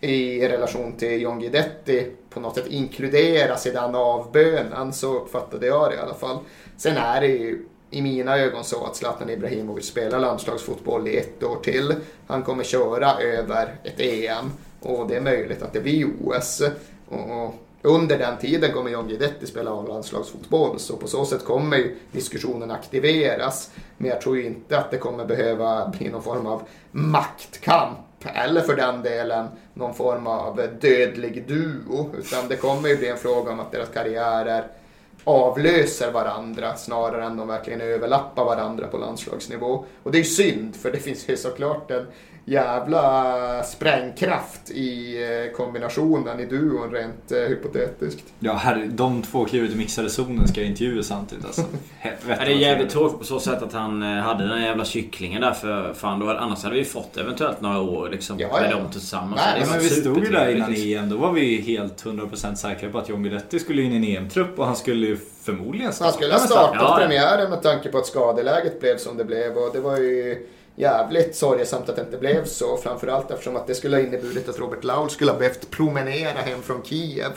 i relation till John Guidetti på något sätt inkluderas i den avbönen. Så uppfattade jag det i alla fall. Sen är det ju i mina ögon så att Zlatan Ibrahimovic spelar landslagsfotboll i ett år till. Han kommer köra över ett EM och det är möjligt att det blir OS. Och under den tiden kommer John Guidetti spela av landslagsfotboll så på så sätt kommer ju diskussionen aktiveras. Men jag tror ju inte att det kommer behöva bli någon form av maktkamp eller för den delen någon form av dödlig duo. Utan det kommer ju bli en fråga om att deras karriärer avlöser varandra snarare än de verkligen överlappar varandra på landslagsnivå. Och det är ju synd för det finns ju såklart en jävla sprängkraft i eh, kombinationen i duon rent eh, hypotetiskt. Ja, herre, de två kliver ut i mixade zonen ska jag intervjua samtidigt alltså. Helvete. Ja, det är jävligt tråkigt på så sätt att han eh, hade den jävla kycklingen där för fan då, annars hade vi fått eventuellt några år liksom Ja, med ja. dem tillsammans. Nej, var men vi stod ju där innan liksom. EM. Då var vi helt 100% säkra på att John Guidetti skulle in i en EM-trupp och han skulle ju förmodligen Han skulle ha men startat Ja, ja. premiären med tanke på att skadeläget blev som det blev och det var ju jävligt sorgesamt att det inte blev så. Framförallt eftersom att det skulle ha inneburit att Robert Laul skulle ha behövt promenera hem från Kiev.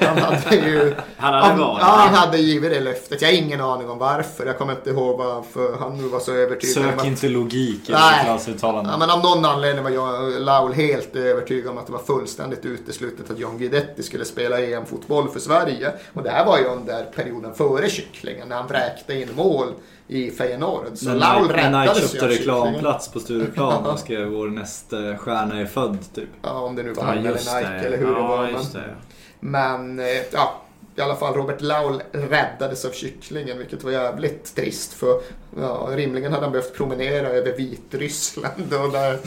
Han hade ju... Han hade han, varit ja, han hade givit det löftet. Jag har ingen aning om varför. Jag kommer inte ihåg varför han nu var så övertygad Sök att... inte logik i. Niklas uttalande. Ja, men av någon anledning var jag, Laul helt övertygad om att det var fullständigt uteslutet att John Guidetti skulle spela EM-fotboll för Sverige. Och det här var ju under perioden före kycklingen när han vräkte in mål i Feyenoord. Så Laul Nike- Nike räddades ju köpte reklamplats på Stureplan och skrev vår nästa stjärna är född typ. Ja, om det nu var Ja, han eller Nike det. eller hur det ja, var. Just Men, det. men eh, ja, i alla fall Robert Laul räddades av kycklingen vilket var jävligt trist för ja, rimligen hade han behövt promenera över Vitryssland och där,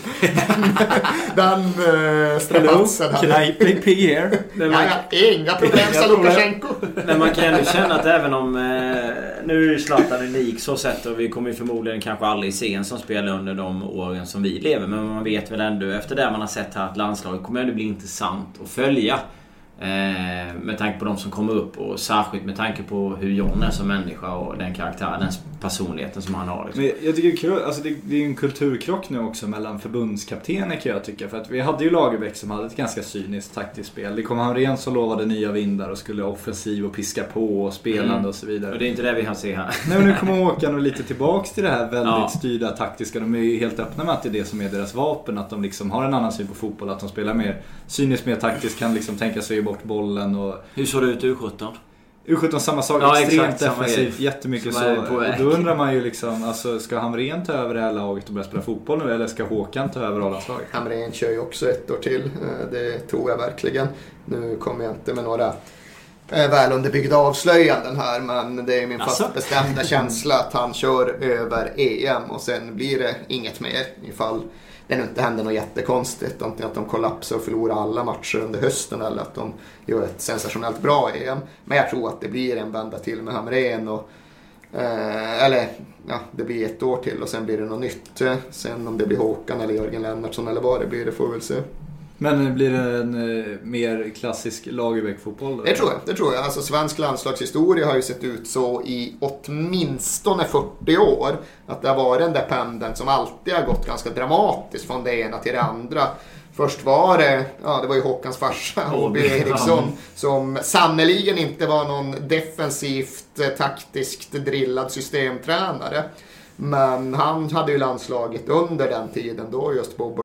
den uh, strapazen hade... can I play pig here? Men Ja, man, ja, inga problem sa Lukasjenko. men man kan ändå känna att även om... Eh, nu är ju Zlatan unik så sett och vi kommer ju förmodligen kanske aldrig se en som spelar under de åren som vi lever. Men man vet väl ändå efter det man har sett här att landslaget kommer ändå bli intressant att följa. Eh, med tanke på de som kommer upp och särskilt med tanke på hur John är som människa och den karaktären, personligheten som han har. Liksom. Men jag tycker det är kul, alltså det, det är en kulturkrock nu också mellan förbundskaptener kan jag tycka. För att vi hade ju Lagerbäck som hade ett ganska cyniskt taktiskt spel. Det kom Hamrén som lovade nya vindar och skulle offensiv och piska på och spelande Mm. och så vidare. Och det är inte det vi har se här. Nej men nu kommer Håkan och lite tillbaks till det här väldigt Ja. styrda taktiska. De är ju helt öppna med att det är det som är deras vapen. Att de liksom har en annan syn på fotboll. Att de spelar mer cyniskt, mer taktiskt. Kan liksom tänka sig bort bollen och... Hur såg det ut i U17? U17 samma sak, Ja, extremt defensivt, jättemycket så. Och väg. då undrar man ju liksom, alltså, ska Hamrén ta över det här laget och börja spela fotboll nu? Eller ska Håkan ta över A-landslaget? Hamrén kör ju också ett år till. Eh, Det tror jag verkligen. Nu kommer jag inte med några eh, väl underbyggda avslöjanden här men det är min fast bestämda känsla att han kör över EM och sen blir det inget mer ifall det nu inte händer något jättekonstigt. Antingen att de kollapsar och förlorar alla matcher under hösten eller att de gör ett sensationellt bra EM. Men jag tror att det blir en vända till med Hamrén och Eh, eller ja, det blir ett år till och sen blir det något nytt. Sen om det blir Håkan eller Jörgen Lennartsson eller vad det blir, det får vi väl se. Men blir det en eh, mer klassisk Lagerbäck-fotboll? Det tror jag. Det tror jag. Alltså, svensk landslagshistoria har ju sett ut så i åtminstone 40 år. Att det har varit den där pendeln som alltid har gått ganska dramatiskt från det ena till det andra. Först var det, ja det var ju Håkans farsa, HB Eriksson, som sannoliken inte var någon defensivt eh, taktiskt drillad systemtränare. Men han hade ju landslaget under den tiden då just Bob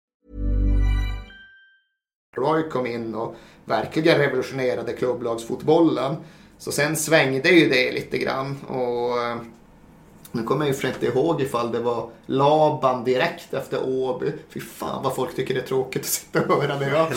Roy kom in och verkligen revolutionerade klubblagsfotbollen. Så sen svängde ju det lite grann. Och eh, nu kommer jag ju inte ihåg ifall det var Laban direkt efter Åby. Fy fan vad folk tycker det är tråkigt att sitta och höra när jag har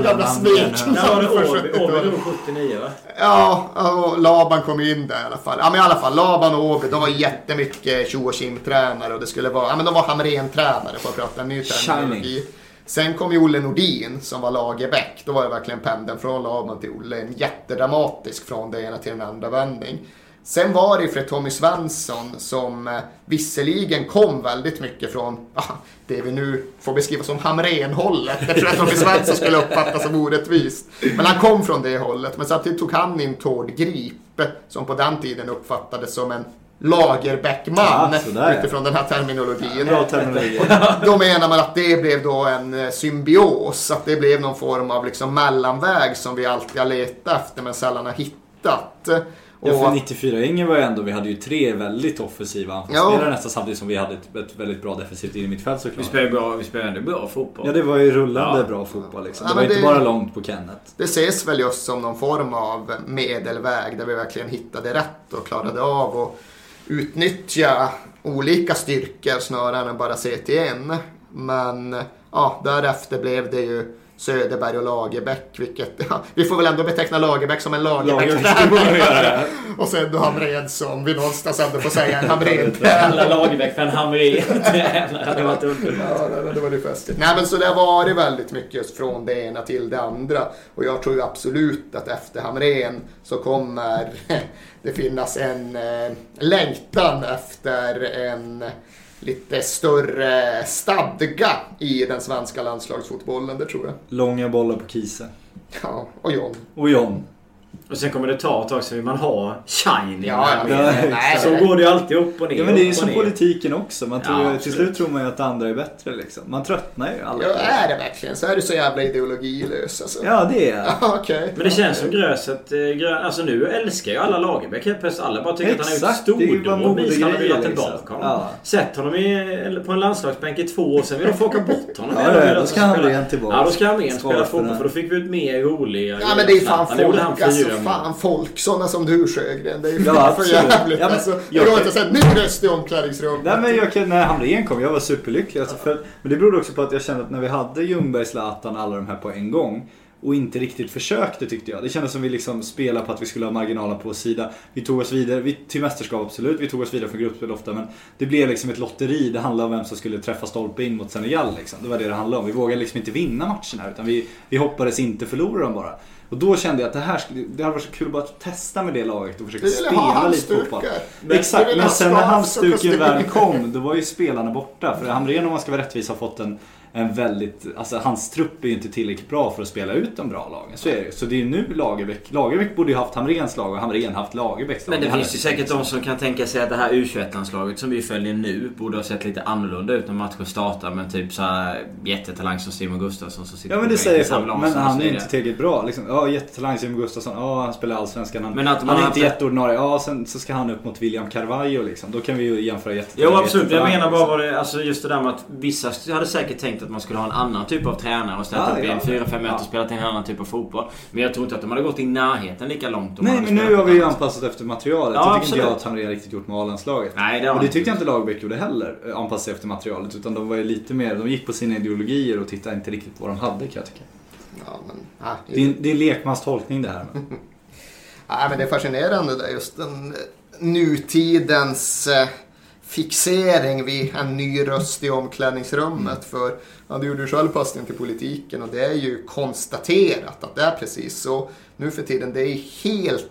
gamla När var det smeknamn Åby? Åby 70-talet. drog 79 va? Ja, och Laban kom in där i alla fall. Ja men i alla fall, Laban och Åby, de var jättemycket tjo och tränare och det skulle vara, ja men de var Hamrén-tränare för att prata en ny terminologi. Sen kom ju Olle Nordin som var Lagerbäck. Då var det verkligen pendeln från Laban till Olle. En jättedramatisk från det ena till den andra vändning. Sen var det ju för Tommy Svensson som eh, visserligen kom väldigt mycket från ah, det vi nu får beskriva som Hamrén-hållet. Det tror jag Tommy Svensson skulle uppfatta som orättvist. Men han kom från det hållet. Men samtidigt tog han in Tord Grip eh, som på den tiden uppfattades som en Lagerbäckman Ja, ja. utifrån den här terminologin. Bra terminologi. Då menar man att det blev då en eh, symbios, att det blev någon form av liksom mellanväg som vi alltid har letat efter men sällan har hittat. Ja, för Och, 94 ingen var ju ändå, vi hade ju tre väldigt offensiva anfallsspelare nästan samtidigt som vi hade ett, ett väldigt bra defensivt innermittfält Vi såklart. spelar bra, vi spelar ändå bra fotboll. Ja, det var ju rullande Ja. bra fotboll liksom. Ja, Det var men inte det- bara långt på Kenneth. det ses väl just som någon form av medelväg där vi verkligen hittade rätt och klarade av att utnyttja olika styrkor snarare än bara se till en. Men ja, därefter blev det ju Söderberg och Lagerbäck, vilket ja, vi får väl ändå beteckna Lagerbäck som en Lagerbäck skulle man göra det. Och sen då Hamrén som vi någonstans ändå får säga en hamrén Alla Lagerbäck för en Hamrén tränare hade varit underbart. Ja, det, det var det festligt. Nej men så det har varit väldigt mycket just från det ena till det andra. Och jag tror ju absolut att efter Hamrén så kommer det finnas en eh, längtan efter en lite större stadga i den svenska landslagsfotbollen, det tror jag. Långa bollar på Kiese. Ja, och John. Och John. Och sen kommer det ta ett tag så vill man ha shine i Ja, nej, Så nej. går det ju alltid upp och ner. Ja men det är ju som politiken också. Man tror, Ja, till slut tror man ju att andra är bättre liksom. Man tröttnar ju alla. Ja, är det verkligen så? Är du så jävla ideologilös alltså? Ja det är jag. Ja, Okej. Men det känns som Gröset, eh, grö, alltså nu älskar ju alla Lagerbäck helt plötsligt. Alla bara tycker att han har Exakt, är stordåd. Han modegrejer, velat liksom. tillbaka honom. Ja. Sätt honom i, på en landslagsbänk i två år, sen vill de få åka bort honom. Ja, vill då ska han spela- igen tillbaka. Ja, då ska han igen spela för fotboll för då fick vi ut mer roliga Ja men det är fan Zlatan gjorde han folk, alltså mål. fan folk, sådana som du Sjögren. Det är ju Ja, för jävligt Ja, men alltså. jag kan- inte säger ny röst i omklädningsrummet. Nej men jag när Hamrén kom, jag var superlycklig. Alltså för, men det berodde också på att jag kände att när vi hade Ljungberg, Zlatan, alla de här på en gång och inte riktigt försökte tyckte jag. Det kändes som vi liksom spelade på att vi skulle ha marginalen på vår sida. Vi tog oss vidare, vi, till mästerskap absolut, vi tog oss vidare från gruppspel ofta men det blev liksom ett lotteri. Det handlade om vem som skulle träffa stolpe in mot Senegal liksom. Det var det det handlade om. Vi vågade liksom inte vinna matcherna utan vi, vi hoppades inte förlora dem bara. Och då kände jag att det här skulle, det hade varit så kul att bara testa med det laget och försöka spela lite fotboll. Men, Exakt, men sen när halsduken väl kom, då var ju spelarna borta. För Hamrén om man ska vara rättvis har fått en, en väldigt, alltså hans trupp är ju inte tillräckligt bra för att spela ut de bra lagen. Så är det. Så det är ju nu Lagerbäck, Lagerbäck borde ju haft Hamréns lag och Hamrén haft Lagerbäcks lag. Men det hade finns ju säkert de som kan tänka sig att det här U21-landslaget som vi följer nu borde ha sett lite annorlunda ut när matchen startar med typ så här jättetalang som Simon Gustafsson som sitter Ja men det säger folk. Men han är inte tillräckligt bra. Liksom, ja, jättetalang Simon Gustafsson. Ja, han spelar Allsvenskan. Han, Men att han man är har inte jätteordinarie. Ja, sen så ska han upp mot William Carvalho liksom. Då kan vi ju jämföra jättetalang Jo absolut, jag menar bara vad det, alltså just det där med att vissa hade säkert tänkt tänkt att man skulle ha en annan typ av tränare och ställt Ja, upp i en 4-5 ja. och spelat en annan typ av fotboll. Men jag tror inte att de hade gått i närheten lika långt om Nej men nu har vi ju anpassat efter materialet. Ja, det tycker inte jag absolut. att Hamrén riktigt gjort med A-landslaget. Nej, det har Och det tyckte jag inte Lagerbäck gjorde heller, eh, anpassa sig efter materialet. Utan de var ju lite mer, de gick på sina ideologier och tittade inte riktigt på vad de hade kan jag tycka. Ja, men, ah, Det är, en- det är en lekmans tolkning det här. Men. Nej, men det är fascinerande där just den nutidens eh, fixering vid en ny röst i omklädningsrummet. För ja, du gjorde ju själv passningen till politiken och det är ju konstaterat att det är precis så nu för tiden. Det är helt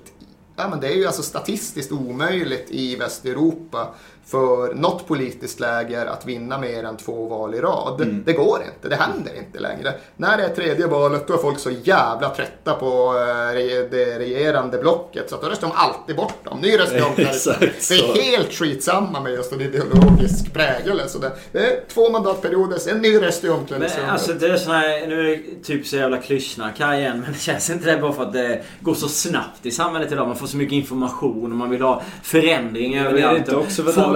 Ja, men det är ju alltså statistiskt omöjligt i Västeuropa för något politiskt läger att vinna mer än två val i rad. Mm. Det går inte, det händer inte längre. När det är tredje valet då är folk så jävla trötta på eh, det regerande blocket så att då röstar de alltid bort dem. Ny röst i omklädningsrummet. Exakt Det så. är helt skitsamma med just en ideologisk prägelse. Det, det är två mandatperioder, sen en ny röst i omklädningsrummet. alltså det är sån här, nu är det typ så jävla klyschsnack här igen. Men det känns inte det bara för att det går så snabbt i samhället idag. Man får så mycket information och man vill ha förändring överallt.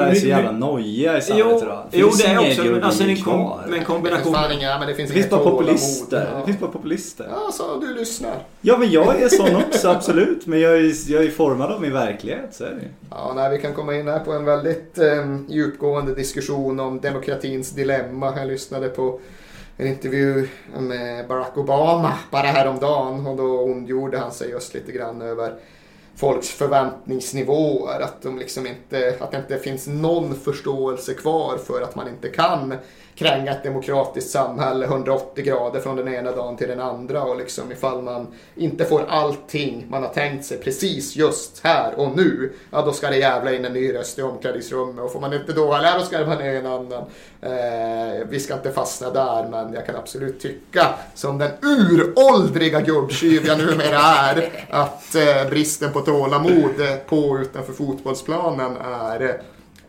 Det alla är så jävla nojiga i samhället Jo, idag? jo finns det är också. Men alltså en, kom, kvar. med en det finns kombination. fan inga, men det finns Det finns bara populister. Ja. Det finns bara populister. Ja, så du lyssnar. Ja men jag är sån också, absolut. Men jag är, jag är formad av min verklighet, så är det. Ja, nej, vi kan komma in här på en väldigt eh, djupgående diskussion om demokratins dilemma. Jag lyssnade på en intervju med Barack Obama bara häromdagen och då ondgjorde han sig just lite grann över folks förväntningsnivåer. Att, de liksom inte, att det inte finns någon förståelse kvar för att man inte kan kränga ett demokratiskt samhälle 180 grader från den ena dagen till den andra. Och liksom ifall man inte får allting man har tänkt sig precis just här och nu, ja då ska det jävla in en ny röst i omklädningsrummet. Och får man inte då, ja då ska det vara en annan. Eh, vi ska inte fastna där, men jag kan absolut tycka, som den uråldriga gubbtjuv jag numera är, att eh, bristen på tålamod på och utanför fotbollsplanen är eh,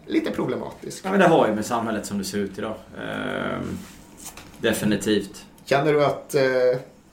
lite problematisk. Ja men det har ju med samhället som det ser ut idag. Ehm, definitivt. Känner du att eh,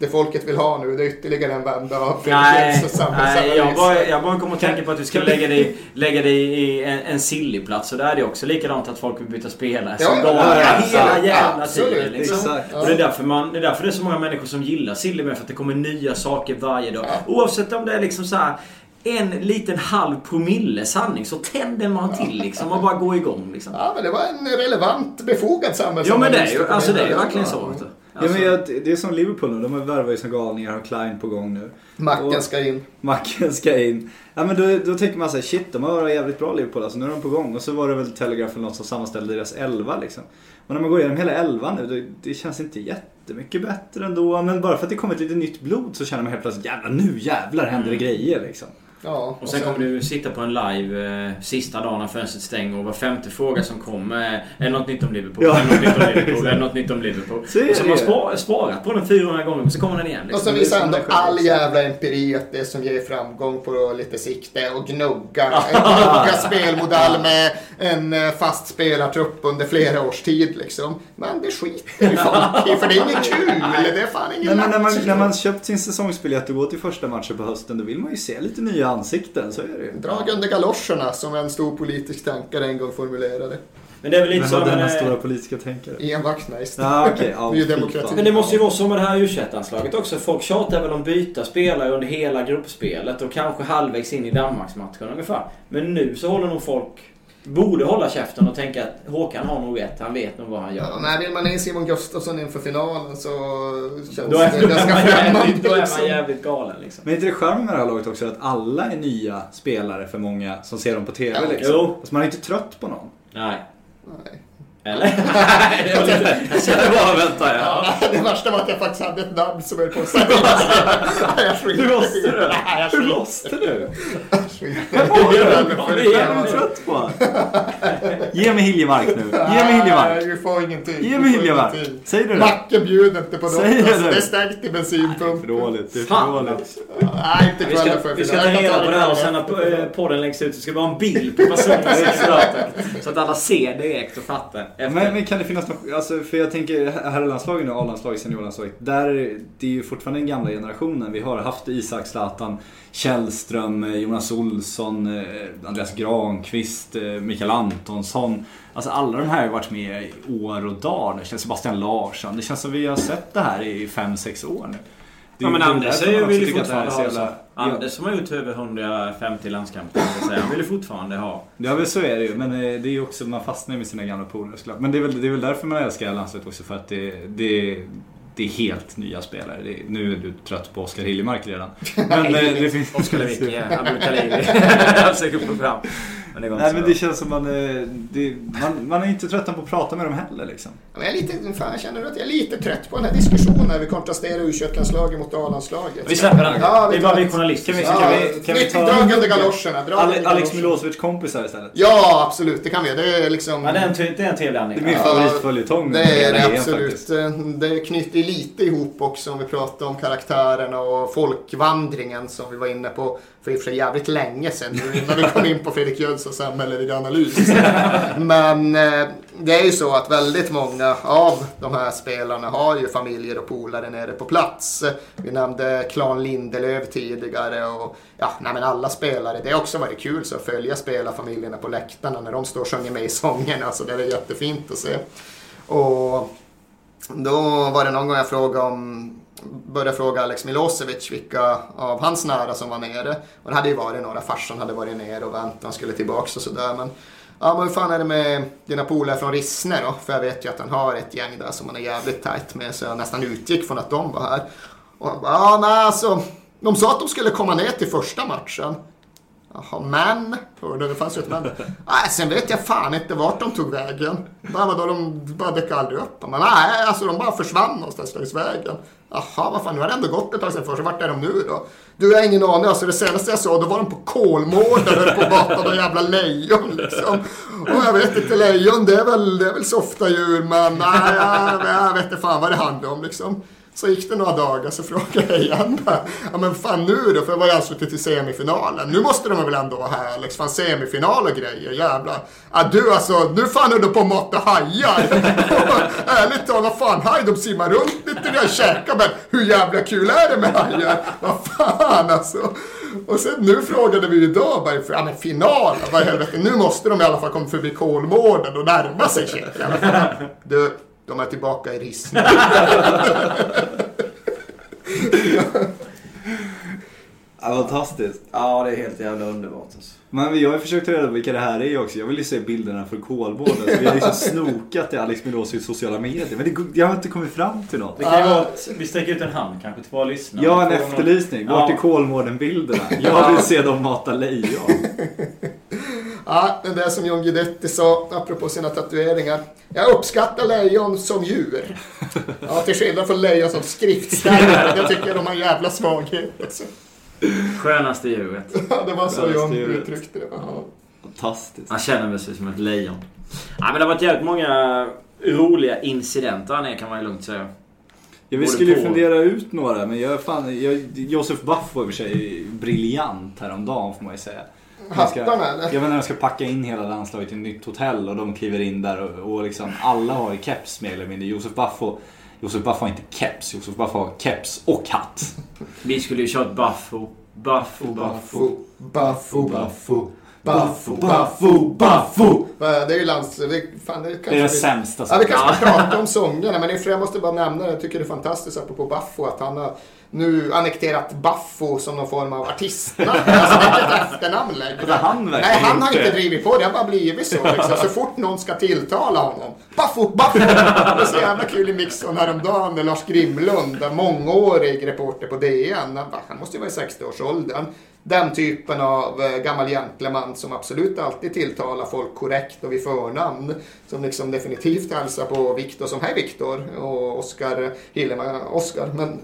det folket vill ha nu, det är ytterligare en vända av Nej, nej jag, bara, jag bara kommer att tänka på att du ska lägga dig, lägga dig i en, en sillyplats. Och där är det också likadant att folk vill byta spelare. Ja, ja, ja, hela jävla tiden. Liksom. Och det är, därför man, det är därför det är så många människor som gillar silly med. För att det kommer nya saker varje dag. Oavsett om det är liksom så här en liten halv promille sanning så tänder man till liksom och bara går igång liksom. Ja, men det var en relevant, befogad Ja samhällsanalys. men det är ju, alltså det är verkligen så. du. Ja, Alltså, men jag, det är som Liverpool nu, de värvar ju som galningar, har Klein på gång nu. Macken Och- ska in. Macken ska in. Ja men då, då tänker man såhär, shit de har varit jävligt bra Liverpool alltså, nu är de på gång. Och så var det väl Telegraph eller något som sammanställde deras elva liksom. Och när man går igenom hela elvan nu, det, det känns inte jättemycket bättre ändå. Men bara för att det kommer ett lite nytt blod så känner man helt plötsligt, jävlar nu jävlar händer det grejer liksom. Ja, Och sen kommer du sitta på en live eh, sista dagen när fönstret stänger och var femte fråga som kommer är, är det något nytt om Liverpool? Ja. Är något nytt om Liverpool? Är något nytt om Liverpool? Så och så har man spar, sparat på den 400 gånger men så kommer den igen. Och Liksom. så det är visar ändå all jävla empiri att det som ger framgång på lite sikt är att gnugga. gnugga spelmodell med en eh, fast spelartrupp under flera års tid liksom. Men det skiter ju folk i för det är inget kul. Det är fan ingen Nej, men när, man, när man köpt sin säsongsbiljett och går till första matchen på hösten då vill man ju se lite nya ansikten, så är det ju. Drag under galoscherna som en stor politisk tänkare en gång formulerade. Men det är väl lite Vem var denna eh, stora politiska tänkare? Ian Wachtmeister. Ja okej, ja, Ny demokrati. Men det måste ju vara så med det här u anslaget också. Folk tjatar väl om byta spelare under hela gruppspelet och kanske halvvägs in i Danmarksmatchen ungefär. Men nu så håller nog folk... Borde hålla käften och tänka att Håkan har nog rätt. Han vet nog vad han gör. Ja, när vill man in Simon Gustafsson inför finalen så känns Då är, det då, är ganska man jävligt, främmande. då är man Liksom. jävligt galen liksom. Men är inte det charmen med det här laget också att alla är nya spelare för många som ser dem på TV Ja, liksom? jo. Alltså man är inte trött på någon. Nej. Nej. Eller? Det. Jag kände bara vänta ja. Ja, det värsta var att jag faktiskt hade ett namn som höll på att säga Nej, jag skiter Hur måste du? det. Hur måste du? det. Det är jag trött på. Ge mig Hiljemark nu. Ge mig Hiljemark. Du får ingenting. Ge Du mig Hiljemark. du det? Macke bjuder inte på något. Alltså, du? det är stängt i För bensinpumpen. dåligt. Det är för dåligt. Nej, inte kvällen för vi ska ta reda det på det här och sen när eh, podden läggs ut så ska vi ha en bild på personen som. Så att alla ser direkt och fattar. Efter. Men, men kan det finnas något, alltså för jag tänker herrlandslaget nu, A-landslaget, seniorlandslaget. Där, det är ju fortfarande den gamla generationen. Vi har haft Isak, Zlatan, Källström, eh, Jonas Olsson, eh, Andreas Granqvist, eh, Mikael Antonsson. Alltså alla de här har varit med i år och dagar nu. Sebastian Larsson. Det känns som vi har sett det här i 5-6 år nu. Ja men Anders är vill ju är fortfarande ha jävla-. Anders som har gjort över 150 landskamper. Han vill ju fortfarande ha. Ja men så är det ju. Men eh, det är ju också, man fastnar med sina gamla polare såklart. Men det är, väl, det är väl därför man älskar landslaget också. För att det, det, det är helt nya spelare. Det, nu är du trött på Oskar Hiljemark redan. Men eh, det finns... Oskar Lewicki, Abdul Khalili. Han söker på fram. Men det går inte Nej så men bra. det känns som man, eh, det, man, man är inte trött på att prata med dem heller liksom. Men jag, är lite, fan, jag känner att jag är lite trött på den här diskussionen när vi kontrasterar U21-landslaget mot A-landslaget. Vi släpper den. Ja, vi det är bara tar- vi journalister. Kan vi- kan vi- kan vi ta- Drag under galoscherna. drag Ale, under Alex galoscherna. Milosevic kompisar istället. Ja, absolut. Det kan vi. Det är liksom... Ja, det är en, det är en trevlig Det är anledning. min Ja, favoritföljetong Det är hela det EM absolut. faktiskt. Det knyter lite ihop också om vi pratar om karaktärerna och folkvandringen som vi var inne på för i och för sig jävligt länge sedan nu innan vi kom in på Fredrik Jönssons samhälleliga analys. Men eh, det är ju så att väldigt många av de här spelarna har ju familjer och polare nere på plats. Vi nämnde Klan Lindelöf tidigare och ja, nej men alla spelare. Det har också varit kul så att följa spelarfamiljerna på läktarna när de står och sjunger med i sångerna. Alltså det är jättefint att se. Och då var det någon gång jag frågade om började fråga Alex Milosevic vilka av hans nära som var nere. Och det hade ju varit några. Farsan hade varit nere och väntat han skulle tillbaks och sådär. Men, ja, men hur fan är det med dina polare från Rissne då? För jag vet ju att han har ett gäng där som han är jävligt tajt med. Så jag nästan utgick från att de var här. Och han bara, ja nej alltså. De sa att de skulle komma ner till första matchen. Jaha, men? Hörde, det fanns ju ett men. Nej, sen vet jag fan inte vart de tog vägen. Bara vadå, de bara dök aldrig upp. Men nej, alltså de bara försvann någonstans längs vägen. Jaha, vad fan, nu har det ändå gått ett tag sedan först. Vart är de nu då? Du, jag har ingen aning. Alltså det senaste jag såg, då var de på Kolmården och höll på att mata några jävla lejon liksom. Och jag vet inte, lejon det är väl, det är väl softa djur, men nej, jag, jag vet inte fan vad det handlar om liksom. Så gick det några dagar så frågade jag igen ja men fan nu då? För jag var ju anslutet till semifinalen. Nu måste de väl ändå vara här Alex? Fan semifinal och grejer, jävlar. Ja du alltså, nu fan är du på att mata hajar. Ärligt talat, vad fan haj, de simmar runt lite när jag käkar men hur jävla kul är det med hajar? Vad fan alltså. Och sen nu frågade vi idag bara, ja men final, vad i helvete, nu måste de i alla fall komma förbi Kolmården och närma sig Tjeckien. Du, de är tillbaka i Rissne. Ja, fantastiskt. Ja, det är helt jävla underbart alltså. Men jag har ju försökt ta reda på vilka det här är också. Jag vill ju se bilderna från Kolmården. Så vi har liksom snokat i Alex Milosevics sociala medier. Men det, jag har inte kommit fram till något. Det kan ju vara att vi sträcker ut en hand kanske till våra lyssnare. Jag har en efterlysning. Vart är Ja. Kolmården-bilderna? Jag vill se dem mata lejon. Ja, det där som John Guidetti sa apropå sina tatueringar. Jag uppskattar lejon som djur. Ja, till skillnad från lejon som skriftställare. Jag tycker de har en jävla svaghet. Alltså. Skönaste djuret. Ja, det var så Skönaste John djuret. uttryckte det. Ja. Fantastiskt. Han känner väl sig som ett lejon. Ja, men det har varit jävligt många roliga incidenter här nere kan man ju lugnt säga. Ja, vi skulle ju fundera ut några, men jag, fan, jag, Josef Buff var i och för sig briljant häromdagen får man ju säga. Ska- Hattarna eller? Jag menar, de ska packa in hela landslaget i ett nytt hotell och de kliver in där och, och liksom alla har keps mer eller mindre. Josef Buff, och, Josef Buff har inte keps, Josef Buff har keps och hatt. Vi skulle ju kört Buffo. Buffo, Buffo. Buffo, Buffo, Buffo, Buffo, Buffo! Det är ju lands... Det, fan, det, kanske Det är den vi- sämsta Ja, vi kanske ska prata om sångerna, men inför jag måste bara nämna det. Jag tycker det är fantastiskt apropå Baffo att han har nu annekterat Baffo som någon form av artistnamn. Alltså det är inte ett efternamn längre. Har han Nej, han har inte drivit på det. Har bara blivit så. Liksom. Så fort någon ska tilltala honom. Baffo, Baffo! Det är så jävla kul i mixen häromdagen när Lars Grimlund, mångårig reporter på DN, han bara, han måste ju vara i 60-årsåldern. Den typen av eh, gammal gentleman som absolut alltid tilltalar folk korrekt och vid förnamn. Som liksom definitivt hälsar på Viktor som hej Viktor och Oskar Hilleman Oskar. Men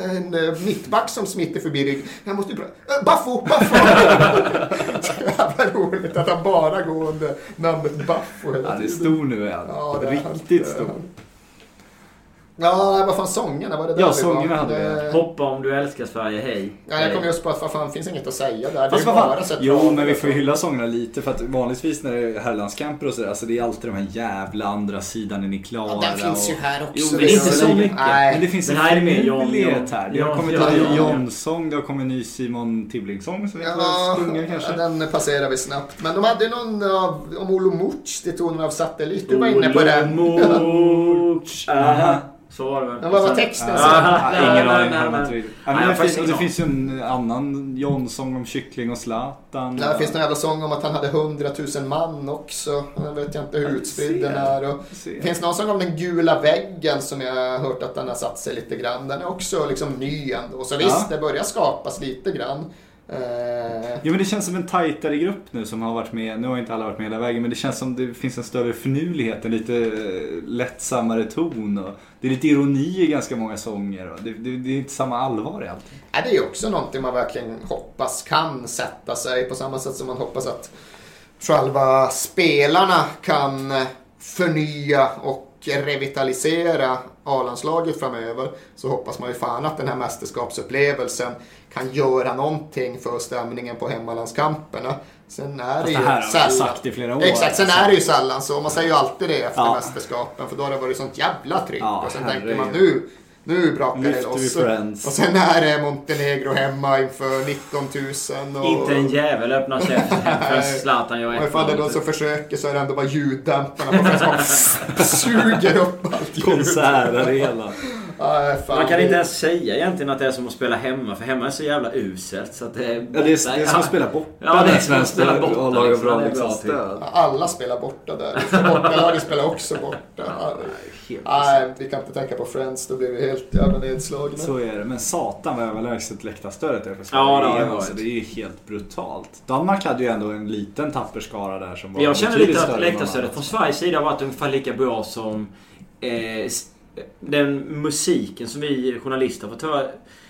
en eh, mittback som smiter förbi rygg. Jag måste ju. Äh, Baffo, Baffo! jävla roligt att han bara går under namnet Baffo Han är stor nu är han. Ja, det är han. Riktigt stor. Ja, vad fan sångerna var det där Ja, sångerna hade. Det- Hoppa om du älskar Sverige, hej. Ja, jag kom just på att vad fan, det finns inget att säga där. Fast det är bara fan, sett jo men vi får ju från- hylla sångerna lite för att vanligtvis när det är herrlandskamper och sådär, alltså det är alltid de här jävla andra sidan är ni klara Ja, den finns och... ju här också. Jo, men det inte är så lite- mycket. Nej. Men det finns en finurlighet här. Det har kommit en ny John-sång, det har kommit en ny Simon Tibbling-sång som vi får Ja, sjunga kanske. den passerar vi snabbt. Men de hade någon av, om Olomouc till tonen av Satellit. Du var inne på den. Olomouc. Aha. Så var det väl. Vad var texten? Aha, Ingen aning. det, finns, det finns ju en annan John-sång om kyckling och Zlatan. Ja, det finns någon jävla sång om att han hade 100 000 man också. Jag vet jag inte hur utspridd den är. Och det finns någon sång om den gula väggen som jag har hört att den har satt sig lite grann. Den är också liksom ny ändå. Så visst, Ja. det börjar skapas lite grann. Eh, Ja men det känns som en tajtare grupp nu som har varit med. Nu har inte alla varit med hela vägen men det känns som det finns en större finurlighet, en lite eh, lättsammare ton. Och det är lite ironi i ganska många sånger. Och det, det, det är inte samma allvar i allting. Ja, det är också någonting man verkligen hoppas kan sätta sig på samma sätt som man hoppas att själva spelarna kan förnya och revitalisera A-landslaget framöver så hoppas man ju fan att den här mästerskapsupplevelsen kan göra någonting för stämningen på hemmalandskamperna. Sen är det Fast ju det här sällan... sagt i flera år. Exakt, sen alltså. är det ju sällan så. Man säger ju alltid det efter Ja. mästerskapen för då har det varit sånt jävla tryck. Ja, och sen herregud. tänker man nu, nu brakar det Lyfter vi loss. Och sen är det Montenegro hemma inför 19 000. Och... Inte en jävel öppnar käften för. Zlatan gör Och ifall det är någon som försöker så är det ändå bara ljuddämparna som suger upp allt ljud. Konsertarena. Fan. Man kan inte ens säga egentligen att det är som att spela hemma, för hemma är så jävla uselt så att det är Ja, det, är, det är som att spela borta. Ja, det är som att svenska spela borta, har liksom. bra liksom, typ. stöd. Alla spelar borta där. Bortalaget spelar också borta. Nej, vi kan inte tänka på Friends. Då blir vi helt jävla nedslagna. Så är det. Men satan vad överlägset läktarstödet är för Ja, det det alltså, Det är ju helt brutalt. Danmark hade ju ändå en liten tapper skara där som var Jag känner lite att läktarstödet från Sveriges sida har varit ungefär lika bra som eh, den musiken som vi journalister har fått höra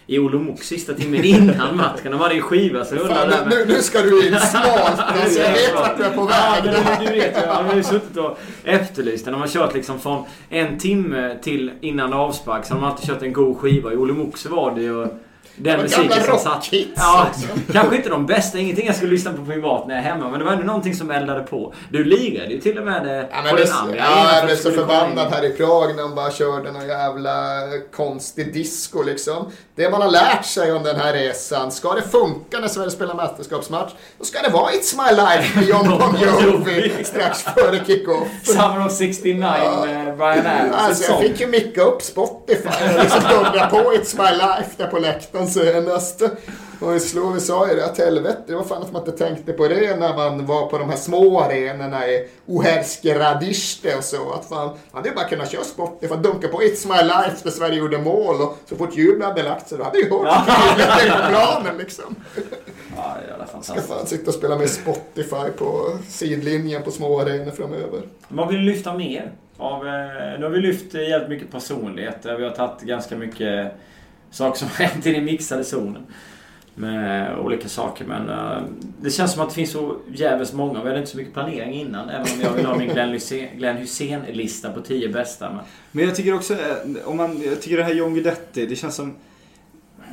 i Olomouc sista timmen innan matchen. De hade ju skiva så Fan, med- nu, nu ska du in smalt. Alltså, jag vet vart du är på Ja, väg. men du vet, jag har ju suttit och efterlyst den. De har kört liksom från en timme till innan avspark. Så de har alltid kört en god skiva. I Olomouc så var det ju den musiken som satt... Ja, kanske inte de bästa. Ingenting jag skulle lyssna på privat när jag är hemma. Men det var ändå någonting som eldade på. Du lirade ju till och med Ja, på den det, andra. ja, jag blev så förbannad här i Prag när de bara körde någon jävla konstig disco liksom. Det man har lärt sig om den här resan, ska det funka när Sverige spelar mästerskapsmatch, då ska det vara It's My Life med John Bon Jovi strax före kick-off. Summer of 69 med Brian Adams. Alltså jag fick ju micka upp Spotify och liksom dundra på It's My Life där på läktaren senast. Och vi slog, vi sa ju det att helvete, det var fan att man inte tänkte på det när man var på de här små arenorna i Radiste och så. Att fan, man hade ju bara kunnat köra Spotify, dunka på It's My Life där Sverige gjorde mål och så fort jublet hade lagt sig då hade ju hört det på planen liksom. Ja, det Ska fantastiskt. fan sitta och spela med Spotify på sidlinjen på små arenor framöver. Vad vill du lyfta mer? Av, eh, nu har vi lyft eh, jävligt mycket personligheter. Vi har tagit ganska mycket saker som har hänt i den mixade zonen. Med olika saker. Men eh, det känns som att det finns så jävligt många. Vi hade inte så mycket planering innan. Även om jag vill ha min Glenn Hysén- Glenn Hysén-lista på 10 bästa. Men Men jag tycker också, eh, om man, jag tycker det här John Guidetti, det känns som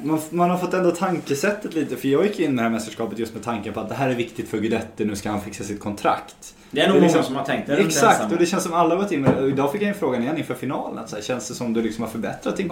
man, man har fått ändå tankesättet lite, för jag gick in i det här mästerskapet just med tanken på att det här är viktigt för Guidetti, nu ska han fixa sitt kontrakt. det är nog Det är många liksom- som har tänkt det. Exakt, och det känns som alla varit inne idag fick jag en frågan igen inför finalen. Att så här, känns det som du liksom har förbättrat din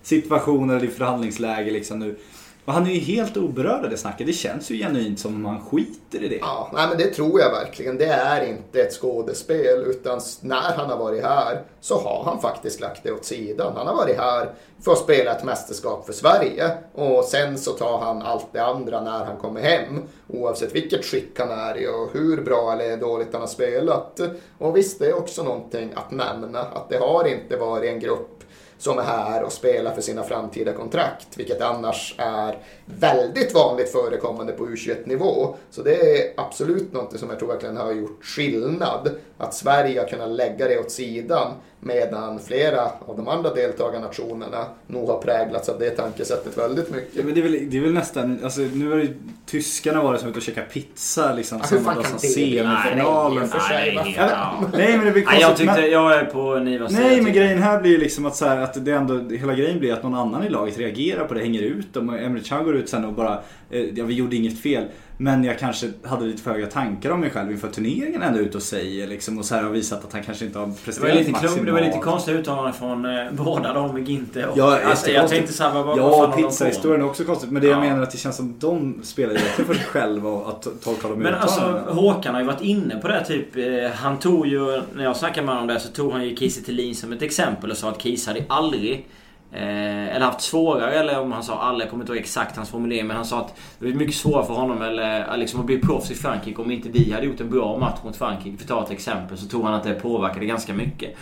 kontraktssituation eller i förhandlingsläge liksom nu? Och han är ju helt oberörd av det snacket. Det känns ju genuint som om han skiter i det. Ja, nej men det tror jag verkligen. Det är inte ett skådespel utan när han har varit här så har han faktiskt lagt det åt sidan. Han har varit här för att spela ett mästerskap för Sverige och sen så tar han allt det andra när han kommer hem. Oavsett vilket skick han är i och hur bra eller dåligt han har spelat. Och visst, det är också någonting att nämna att det har inte varit en grupp som är här och spelar för sina framtida kontrakt, vilket annars är väldigt vanligt förekommande på U21-nivå. Så det är absolut något som jag tror verkligen har gjort skillnad. Att Sverige har kunnat lägga det åt sidan medan flera av de andra deltagarnationerna nog har präglats av det tankesättet väldigt Ja, mycket. men det, är väl, det är väl nästan, alltså nu var det tyskarna var det som ute och käkade pizza liksom Ja, hur samma fan dag kan som semifinalen. Nej, Nej, ja. Nej men det blir Nej, jag konstigt. tyckte, jag är på Nivas sida, Nej men grejen här blir ju liksom att, så här, att det ändå, hela grejen blir att någon annan i laget reagerar på det, hänger ut dem. Och Emre Can går ut sen och bara, eh, ja vi gjorde inget fel. Men jag kanske hade lite för höga tankar om mig själv inför turneringen ändå ut och säger liksom. Och så här har visat att han kanske inte har Det presterat var lite, maximalt. klum, det var lite konstiga uttalanden från eh, båda dem, Ginte och... Ja, alltså, jag tänkte såhär, vad, vad, Ja, pizzahistorien är också konstigt. Men det jag Ja. menar är att det känns som de spelar egentligen för sig själva och att tolka de Men alltså. Håkan har ju varit inne på det typ. Eh, han tog ju, när jag snackade med honom om det så tog han ju Kiese Thelin som ett exempel och sa att Kiese hade aldrig Eh, eller haft svårare, eller om han sa alla, jag kommer inte ihåg exakt hans formulering, men han sa att det var mycket svårare för honom eller, liksom, att bli proffs i Frankrike om inte vi hade gjort en bra match mot Frankrike. För att ta ett exempel så tror han att det påverkade ganska mycket.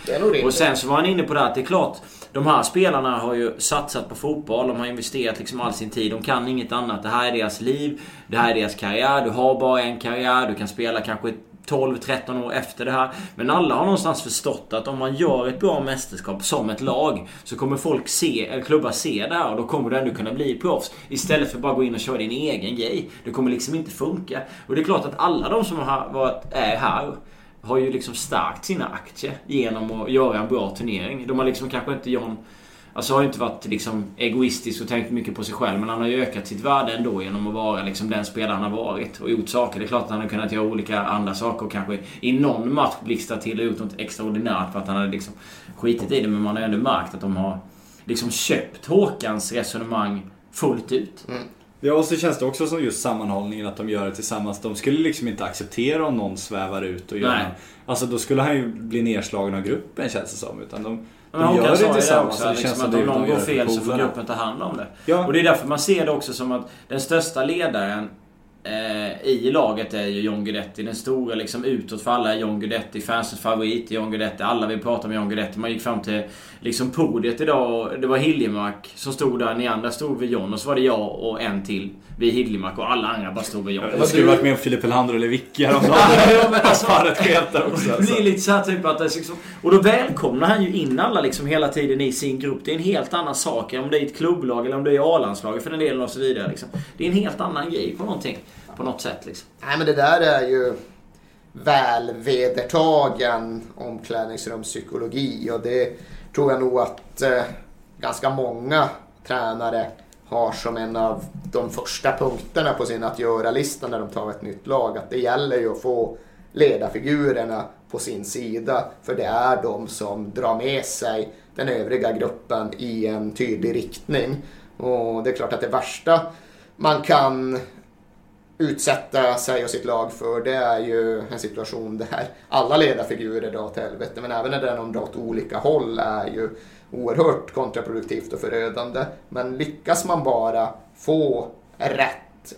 Och sen så var han inne på det att det är klart, de här spelarna har ju satsat på fotboll, de har investerat liksom all sin tid, de kan inget annat. Det här är deras liv, det här är deras karriär, du har bara en karriär, du kan spela kanske 12-13 år efter det här. Men alla har någonstans förstått att om man gör ett bra mästerskap som ett lag så kommer folk se, eller klubbar se det här och då kommer du ändå kunna bli proffs. Istället för att bara gå in och köra din egen grej. Det kommer liksom inte funka. Och det är klart att alla de som har varit, är här har ju liksom stärkt sina aktier genom att göra en bra turnering. De har liksom kanske inte John... Alltså har ju inte varit liksom egoistisk och tänkt mycket på sig själv men han har ju ökat sitt värde ändå genom att vara liksom den spelaren han har varit och gjort saker. Det är klart att han har kunnat göra olika andra saker och kanske i någon match blixtrat till och gjort något extraordinärt för att han hade liksom skitit i det men man har ju ändå märkt att de har liksom köpt Håkans resonemang fullt ut. Ja, och så känns det också som just sammanhållningen att de gör det tillsammans. De skulle liksom inte acceptera om någon svävar ut och gör Nej. någon- Alltså då skulle han ju bli nedslagen av gruppen känns det som. Utan de, Men de Håkan sa det också, det liksom, att om någon går fel så får gruppen ta hand om det. Ja. Och det är därför man ser det också som att den största ledaren eh, i laget är ju John Guidetti. Den stora liksom utåt för alla är John Guidetti. Fansens favorit är John Guidetti. Alla vill prata om John Guidetti. Man gick fram till liksom podiet idag och det var Hiljemark som stod där. Ni andra stod vid John och så var det jag och en till vid Hiljemark och alla andra bara stod vid John. Det skulle varit med om Filip Helander och Lewicki häromdagen. Ja, men alltså- också. Det Alltså. blir lite så här typ att det är liksom, Och då välkomnar han ju in alla liksom hela tiden i sin grupp. Det är en helt annan sak än om det är ett klubblag eller om det är A-landslaget för den delen och så vidare. Liksom. Det är en helt annan grej på någonting. På något sätt liksom. Nej men det där är ju väl vedertagen omklädningsrumspsykologi och det tror jag nog att eh, ganska många tränare har som en av de första punkterna på sin att göra-lista när de tar ett nytt lag. Att det gäller ju att få ledarfigurerna på sin sida för det är de som drar med sig den övriga gruppen i en tydlig riktning. Och det är klart att det värsta man kan utsätta sig och sitt lag för det är ju en situation där alla ledarfigurer drar åt helvete men även när de drar åt olika håll är ju oerhört kontraproduktivt och förödande. Men lyckas man bara få rätt,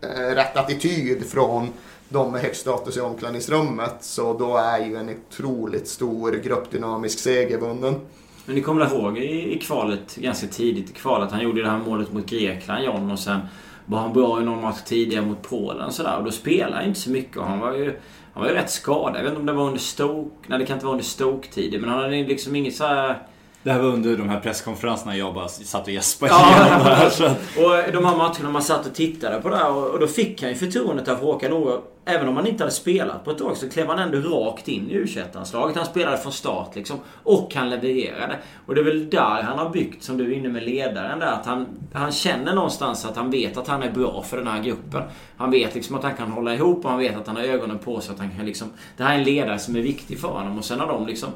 eh, rätt attityd från de med högst status i omklädningsrummet så då är ju en otroligt stor gruppdynamisk seger vunnen. Men ni kommer ihåg i, i kvalet, ganska tidigt i kvalet, han gjorde det här målet mot Grekland, John, och sen var han bra i någon match tidigare mot Polen och sådär. Och då spelade han inte så mycket och han var ju, han var ju rätt skadad. Jag vet inte om det var under Stoke... Nej, det kan inte vara under stoktiden. Men han hade liksom inget så här... Det här var under de här presskonferenserna jag bara satt och gäspade Ja. Och de här matcherna man satt och tittade på det här och, och då fick han ju förtroendet av Håkan Oro. Även om han inte hade spelat på ett tag så klev han ändå rakt in i u landslaget Han spelade från start liksom. Och han levererade. Och det är väl där han har byggt, som du är inne med ledaren där. Att han, han känner någonstans att han vet att han är bra för den här gruppen. Han vet liksom att han kan hålla ihop och han vet att han har ögonen på sig. Att han kan liksom, det här är en ledare som är viktig för honom. Och sen har de liksom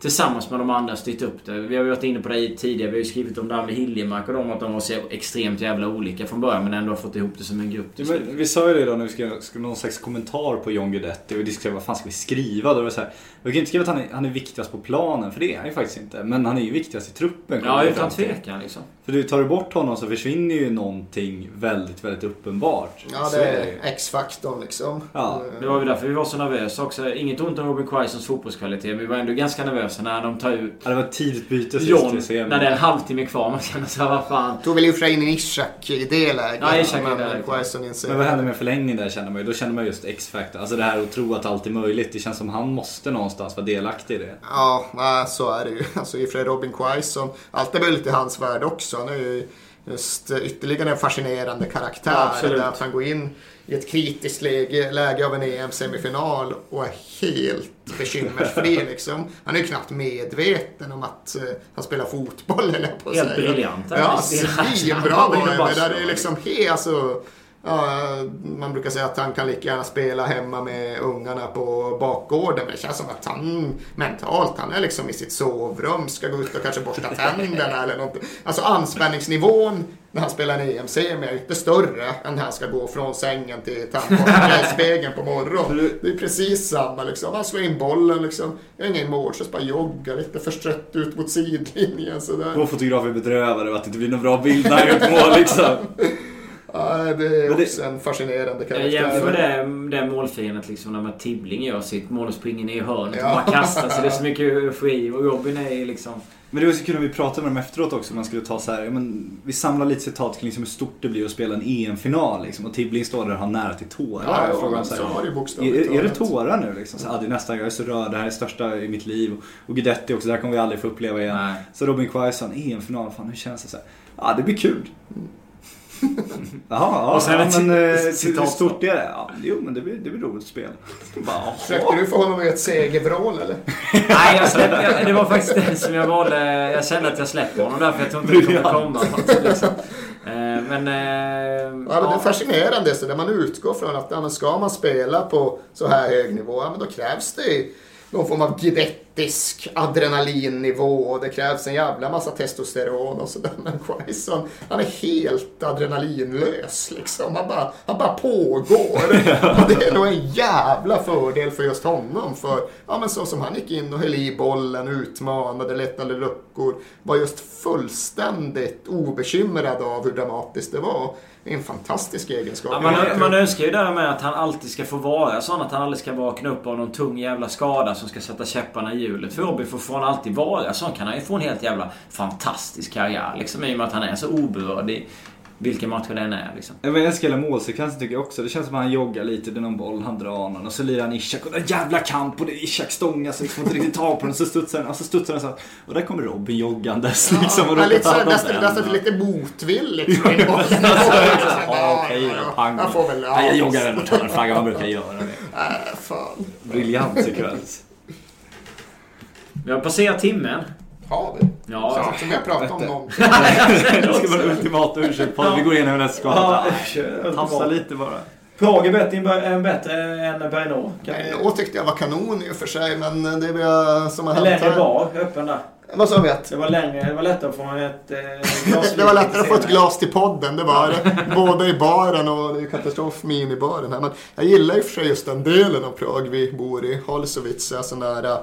tillsammans med de andra styrt upp det. Vi har varit inne på det tidigare. Vi har ju skrivit om det här med Hiljemark och dem att de var så extremt jävla olika från början men ändå har fått ihop det som en grupp Ja, men vi sa ju det då när vi skrev, skrev någon slags kommentar på John Guidetti och vi diskuterade vad fan ska vi skriva? Då var det så här, vi kan inte skriva att han är, han är viktigast på planen, för det är han ju faktiskt inte. Men han är ju viktigast i truppen. Ja, utan tvekan liksom. För du tar du bort honom så försvinner ju någonting väldigt, väldigt uppenbart. Ja, Så det är är. X-faktorn liksom. Ja, Det var ju därför vi var så nervösa också. Inget ont om Robin Quaisons fotbollskvalitet, men vi var ändå ganska nervösa nervösa när de tar ut Ja, det var ett tidigt byte sist John. När det är en halvtimme kvar. Man känner såhär, vad fan. Tog väl i och för sig in Ishak i det läget. Ja, Ishak i det men läget. Men vad hände med förlängning där känner man ju? Då känner man just X-Factor. Alltså det här att tro att allt är möjligt. Det känns som han måste någonstans vara delaktig i det. Ja, så är det ju. Alltså, i och för sig Robin Quaison, allt är möjligt i hans värld också. Han är ju just eh, ytterligare en fascinerande karaktär. Absolut. där att han går in i ett kritiskt läge, läge av en EM-semifinal och är helt bekymmersfri. liksom. Han är ju knappt medveten om att eh, han spelar fotboll, eller på Helt briljant. Ja, svinbra det. där är liksom helt, alltså, ja, man brukar säga att han kan lika gärna spela hemma med ungarna på bakgården. Men det känns som att han mentalt, han är liksom i sitt sovrum, ska gå ut och kanske borsta tänderna eller någonting. Alltså anspänningsnivån när han spelar en EM-semi är inte större än när han ska gå från sängen till tandborsten spegeln på morgonen. Det är precis samma liksom. Han slår in bollen liksom. Jag är ingen bara joggar lite förstrött ut mot sidlinjen sådär. Fotografer är bedrövade över att det inte blir någon bra bild när han gör mål liksom. Ja, det är Men det- också en fascinerande Jag karaktär. jämför det, det målfirandet liksom när man Tibbling gör sitt mål och springer ner i hörnet Ja. och bara kastar sig. Det är så mycket eufori och Robin är liksom... Men det var så kul när vi pratade med dem efteråt också. Man skulle ta så här, men vi samlar lite citat kring liksom hur stort det blir att spela en EM-final. Liksom, och Tibbling står där och har nära till tårar. Ja, Jag ja, frågar så så här, var det ju bokstavligt är, är det tårar nu liksom? Så, ah, det är nästan, jag är så rörd, det här är det största i mitt liv. Och Guidetti också, det här kommer vi aldrig få uppleva igen. Nej. Så Robin Quaison, EM-final, fan hur känns det? Så här, Ja, det blir kul. Jaha, ja, Och sen ja, men eh, hur stort är det? Ja, jo, men det blir, det blir roligt att spela. Bara. Försökte du få honom med ett segervrål eller? Nej, jag släppte, jag, det var faktiskt det som jag valde. Jag kände att jag släpper honom där för jag tror inte det kommer komma något. Liksom. Eh, Men... eh, Ja, men det är fascinerande så där man utgår från att ja, men ska man spela på så här hög nivå, ja, men då krävs det någon form av gidettisk adrenalinnivå och det krävs en jävla massa testosteron och sådär. Men Quaison, han är helt adrenalinlös liksom. Han bara, han bara pågår. och det är nog en jävla fördel för just honom. För ja, men så som han gick in och höll i bollen, utmanade, lättade luckor, var just fullständigt obekymrad av hur dramatiskt det var. Det är en fantastisk egenskap. Ja, man, man önskar ju där med att han alltid ska få vara sån. Att han aldrig ska vakna upp av någon tung jävla skada som ska sätta käpparna i hjulet. För Robin får, får han alltid vara sån kan han ju få en helt jävla fantastisk karriär. Liksom, I och med att han är så oberörd i vilken match det än är. Liksom. Jag älskar hela målsekvensen tycker jag också. Det känns som att han joggar lite, det är någon boll, han drar någon och så lirar han Ishak och det är en jävla kamp och det är Ishak stångas liksom, får inte riktigt tag på den och så studsar den och så studsar den så här. Och där kommer Robin joggandes liksom och Ja, lite så, nästan, nästan lite motvilligt. från bollen. Ja, okej då, pang. Jag får väl... ja. Jag joggar ändå och tar en flagga, man brukar göra det. Äh, fan. Briljant sekvens. Vi har passerat timmen. Har vi? Ja, Ja, som jag pratat om någonting. Det ska vara en ultimata ursäkt Vi går igenom nästa skada. Tafsa lite bara. Prag är bättre, än bättre än Berno. Nå tyckte jag var kanon i och för sig, men det var som har hänt längre här. bar öppen där. Vad sa vi? Det var längre, det var lättare att få ett eh, glas Det var lättare att få ett glas till podden, det var det. Både i baren och det är katastrof minibaren här. Men jag gillar i och för sig just den delen av Prag vi bor i. Holsowitz, alltså nära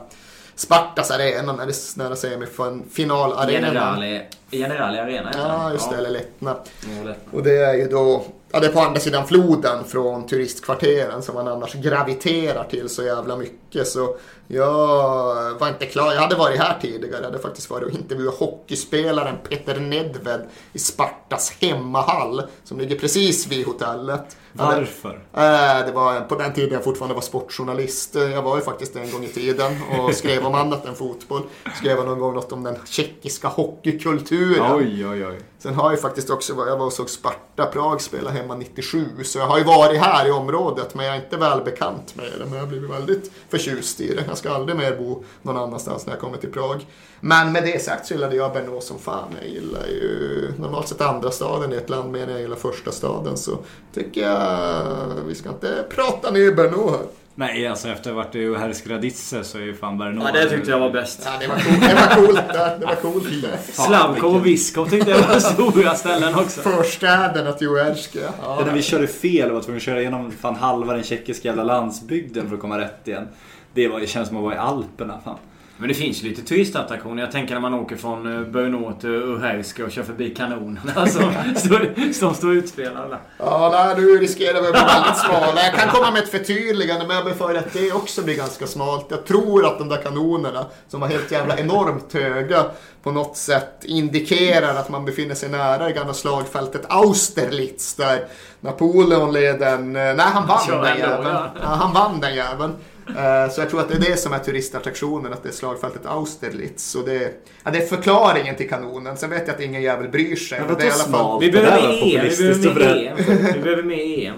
Spartas arena, när det är nära semifinalarena. Generali, Generali Arena Ja, just det, eller. Ja, lätt. Och det är ju då, ja det är på andra sidan floden från turistkvarteren som man annars graviterar till så jävla mycket. Så jag var inte klar, jag hade varit här tidigare, jag hade faktiskt varit och intervjuat hockeyspelaren Peter Nedved i Spartas hemmahall som ligger precis vid hotellet. Varför? Eh, Det var på den tiden jag fortfarande var sportjournalist. Eh, Jag var ju faktiskt det en gång i tiden och skrev om annat än fotboll. Skrev någon gång något om den tjeckiska hockeykulturen. Oj, oj, oj. Sen har jag faktiskt också, jag var och såg Sparta Prag spela hemma 97. Så jag har ju varit här i området men jag är inte väl bekant med det. Men jag har blivit väldigt förtjust i det. Jag ska aldrig mer bo någon annanstans när jag kommer till Prag. Men med det sagt så gillade jag Brno som fan. Jag gillar ju normalt sett andra staden i ett land mer än jag gillar första staden. Så tycker jag, vi ska inte prata ner Brno här. Nej, alltså efter att ha varit i Herskraditse så är ju fan Bernard... Ja, det tyckte jag var bäst. Ja, det var coolt, det var coolt. Det var coolt där. Slavkov och Viskov tyckte jag var stora ställen också. Förstäderna till Uerska. Ja, Ja, när vi körde fel och var tvungna att köra igenom fan halva den tjeckiska jävla landsbygden för att komma rätt igen. Det, var, det känns som att vara i Alperna. Fan. Men det finns ju lite turistattraktioner. Jag tänker när man åker från eh, Bönå till Uherska och kör förbi kanonerna som står, som står utspelade. Ja, nej, nu riskerar att bli väldigt smala. Jag kan komma med ett förtydligande, men jag befarar att det också blir ganska smalt. Jag tror att de där kanonerna, som var helt jävla enormt höga, på något sätt indikerar att man befinner sig nära det gamla slagfältet Austerlitz, där Napoleon led en... Nej, han vann den jäveln. ja. Ja, han vann den jäveln. Eh, Så jag tror att det är det som är turistattraktionen, att det är slagfältet Austerlitz. Och det, ja, det är förklaringen till kanonen. Sen vet jag att ingen jävel bryr sig. Men det är i alla fall... smalt? Vi behöver var med EM. Vi behöver med. EM. Vi behöver med EM.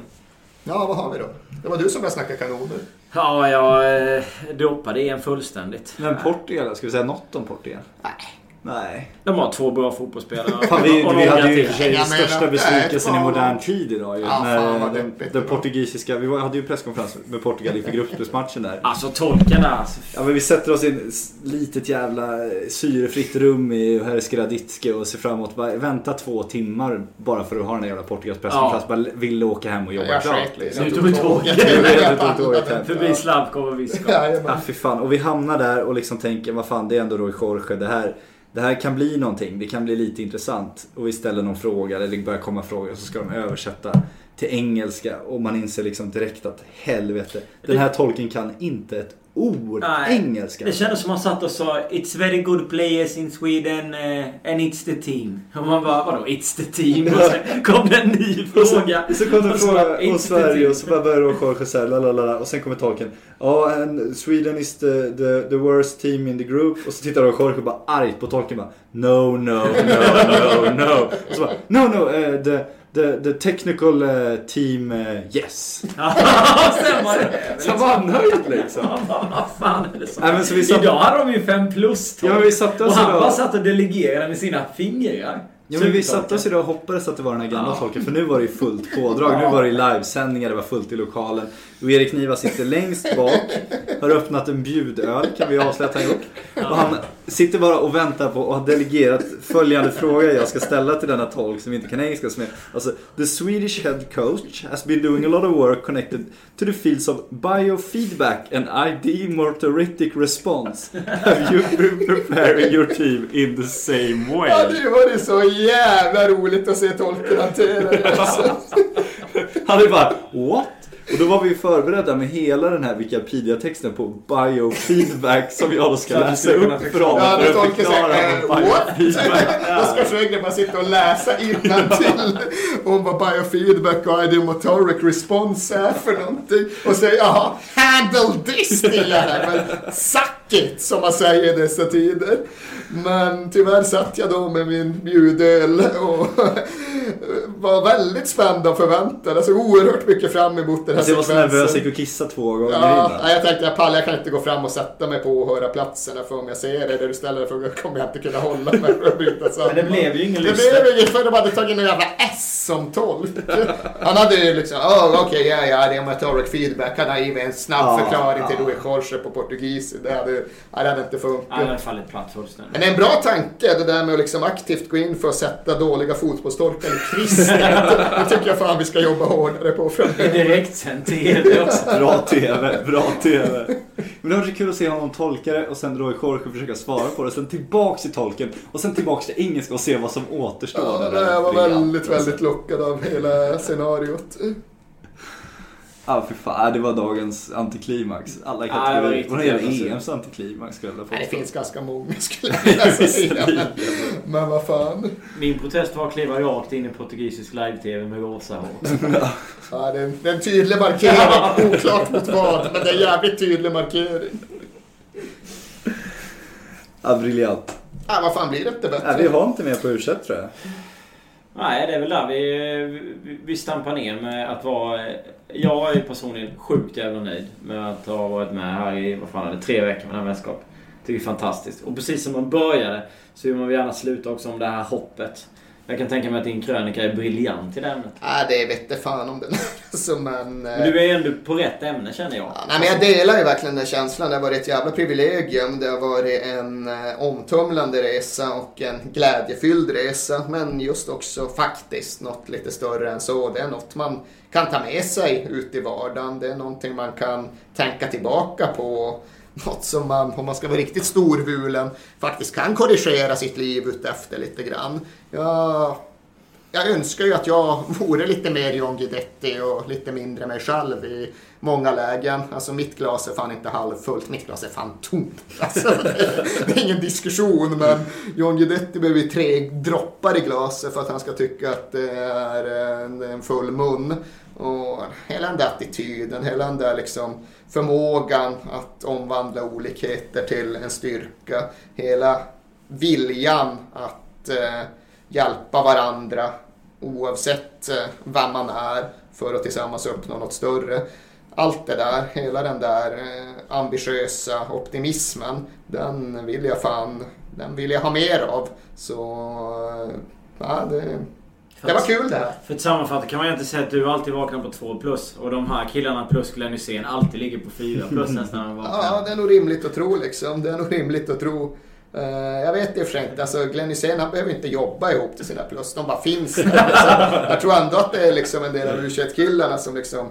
Ja, vad har vi då? Det var du som började snacka kanoner. Ja, jag eh, droppade EM fullständigt. Men Portugal, ska vi säga något om Portugal? Nej. Nej. De har två bra fotbollsspelare. Fan, vi, vi hade ju i och för sig den största besvikelsen i modern tid idag. Ju, Ja, när fan, vad den, den portugisiska, vi hade ju presskonferens med Portugal inför gruppspelsmatchen där. Alltså där. Alltså, Ja men vi sätter oss i ett litet jävla eh, syrefritt rum i Herskraditske och ser framåt. Bara vänta två timmar bara för att ha den där jävla Portugals presskonferens. Bara ville åka hem och jobba klart. Liksom. Nu Jag tog tog tåget. Förbi Slavkov och Viskov. Ja Jajamän. fy fan. Och vi hamnar där och liksom tänker, vad fan det är ändå Roy Jorge. Det här, det här kan bli någonting. Det kan bli lite intressant. Och vi ställer någon fråga, eller det börjar komma frågor. Och så ska de översätta till engelska. Och man inser liksom direkt att helvete. Den här tolken kan inte ett ord Nej, engelska. Det kändes som han satt och sa It's very good players in Sweden eh, and it's the team. Och man bara vadå It's the team? Och sen kom det en ny Och så, fråga. så kom det en fråga om "It's the Sverige team." och så bara börjar Roy Jorge såhär lalalala och sen kommer tolken Ja, and Sweden is the, the, the worst team in the group och så tittar Jorge bara argt på tolken bara No, no, no, no, no och så bara No, no, eh, the, the, the technical eh, team eh, yes sen var det Så han var nöjd liksom Han vad fan är det som... Nej, men så vi satt- Idag hade de ju fem plus Ja, vi satte Och oss han idag- bara satt och delegerade med sina fingrar. Ja men vi satte oss idag och hoppades att det var den här gamla Ja. tolken för nu var det ju fullt pådrag. Nu var det livesändningar, det var fullt i lokalen. Och Erik Niva sitter längst bak, har öppnat en bjudöl kan vi avslöja att han gjort. Och han sitter bara och väntar på och har delegerat följande fråga jag ska ställa till denna tolk som inte kan engelska. Som är, alltså, the Swedish head coach has been doing a lot of work connected to the fields of biofeedback and ID-motoritic response. Have you been preparing your team in the same way? Ja, det var det så jävla roligt att se tolken hantera det. Alltså. Han är bara what? Och då var vi förberedda med hela den här Wikipedia-texten på biofeedback som jag då ska läsa upp förklara. från Ja, för det att förklara säger vad biofeedback Då ska Sjögren bara sitta och läsa innantill om vad biofeedback och ideomotoric response är för någonting. Och säga jaha, handle this din jävel. Suck it, som man säger i dessa tider. Men tyvärr satt jag då med min bjudöl och var väldigt spänd och förväntad. Alltså oerhört mycket fram emot den här Alltså jag var så nervös, jag sekvensen. gick och kissade två gånger Ja, innan. jag tänkte jag pallar, jag kan inte gå fram och sätta mig på åhörarplatserna för om jag ser det där du ställer en fråga kommer jag inte kunna hålla mig för att bryta samman. Men det blev ju ingen Det lyssnare. blev inget för de hade tagit någon jävla S som tolk. Han hade ju liksom, oh, okej, ja, ja, det är feedback. Han har givit en snabb Ja, förklaring ja. till Louis Jorge på portugisiska. Det hade, ja, det hade inte funkat. Han hade fallit platt fullständigt. Men det är en bra tanke det där med att liksom aktivt gå in för att sätta dåliga fotbollstolkar i kristnet. Det tycker jag fan vi ska jobba hårdare på framöver. Direktsänd TV också. Bra TV, bra TV. Men det var så kul att se honom tolka det och sen Roy Jorge försöka svara på det. Sen tillbaks till tolken och sen tillbaks till engelska och se vad som återstår. Ja, Det där jag var väldigt, väldigt lockad av hela scenariot. Ja, fy fan. Det var dagens antiklimax. Alla Ja, det var kategorier. gäller jävla synd. EMs antiklimax skulle jag vilja Nej, det påstå. finns ganska många skulle jag vilja säga. Men, men vad fan. Min protest var att kliva rakt in i portugisisk live-TV med rosa hår. Ja, det, är en, det är en tydlig markering. Oklart mot vad, men det är en jävligt tydlig markering. Ja, briljant. Ja, vad fan blir det inte Nej, bättre? vi har inte mer på ursäkt tror jag. Nej, det är väl där vi, vi, vi stampar ner med att vara... Jag är personligen sjukt jävla nöjd med att ha varit med här i, vad fan är det, tre veckor med den här vänskapen. Tycker det är fantastiskt. Och precis som man började så vill man gärna sluta också om det här hoppet. Jag kan tänka mig att din krönika är briljant i det ämnet. Nej, det vet fan om den alltså, men... Men du är ändå på rätt ämne känner jag. Ja, nej, men jag delar ju verkligen den känslan. Det har varit ett jävla privilegium. Det har varit en eh, omtumlande resa och en glädjefylld resa. Men just också faktiskt något lite större än så. Det är något man kan ta med sig ut i vardagen. Det är någonting man kan tänka tillbaka på något som man, om man ska vara riktigt storvulen, faktiskt kan korrigera sitt liv utefter lite grann. Jag, jag önskar ju att jag vore lite mer John Guidetti och lite mindre mig själv i många lägen. Alltså mitt glas är fan inte halvfullt, mitt glas är fan tomt. Alltså, det är ingen diskussion, men John Guidetti behöver ju tre droppar i glaset för att han ska tycka att det är en, en full mun. Och hela den där attityden, hela den där liksom förmågan att omvandla olikheter till en styrka. Hela viljan att eh, hjälpa varandra oavsett eh, vem man är för att tillsammans uppnå något större. Allt det där, hela den där eh, ambitiösa optimismen, den vill jag fan, den vill jag ha mer av. Så, eh, det det, det var kul det här. För att sammanfatta kan man egentligen säga att du alltid vaknar på 2 plus och de här killarna plus Glenn Hysén alltid ligger på 4 plus nästan. Ja, det är nog rimligt att tro liksom. Det är nog rimligt att tro. Eh, jag vet i och för sig inte, alltså Glenn Hysén han behöver inte jobba ihop till sina plus, de bara finns där. Jag tror ändå att det är liksom en del av U21-killarna som liksom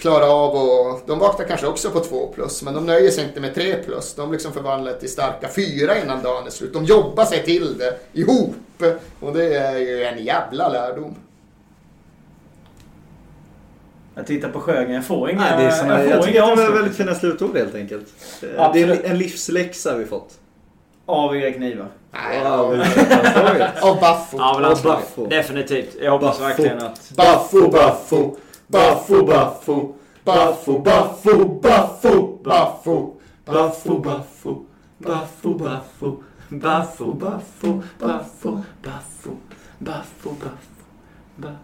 klarar av och de vaknar kanske också på 2 plus, men de nöjer sig inte med 3 plus. De liksom förvandlar till starka 4 innan dagen är slut. De jobbar sig till det ihop och det är ju en jävla lärdom. Jag tittar på Sjögren, jag får inga... Nej, det är såna, jag jag, får tycker var avslut. väldigt fina slutord helt enkelt. Det är Absolut. en livsläxa vi fått. Av Erik Niva. Nej, Wow, av- Baffo. Alltså, Baffo. definitivt. Jag hoppas Baffo. verkligen att... Baffo, baffo, baffo, baffo, baffo, baffo, baffo, baffo. Baffo, baffo, baffo, baffo, baffo, baffo, baffo, baffo, baffo, baffo, baffo, baffo.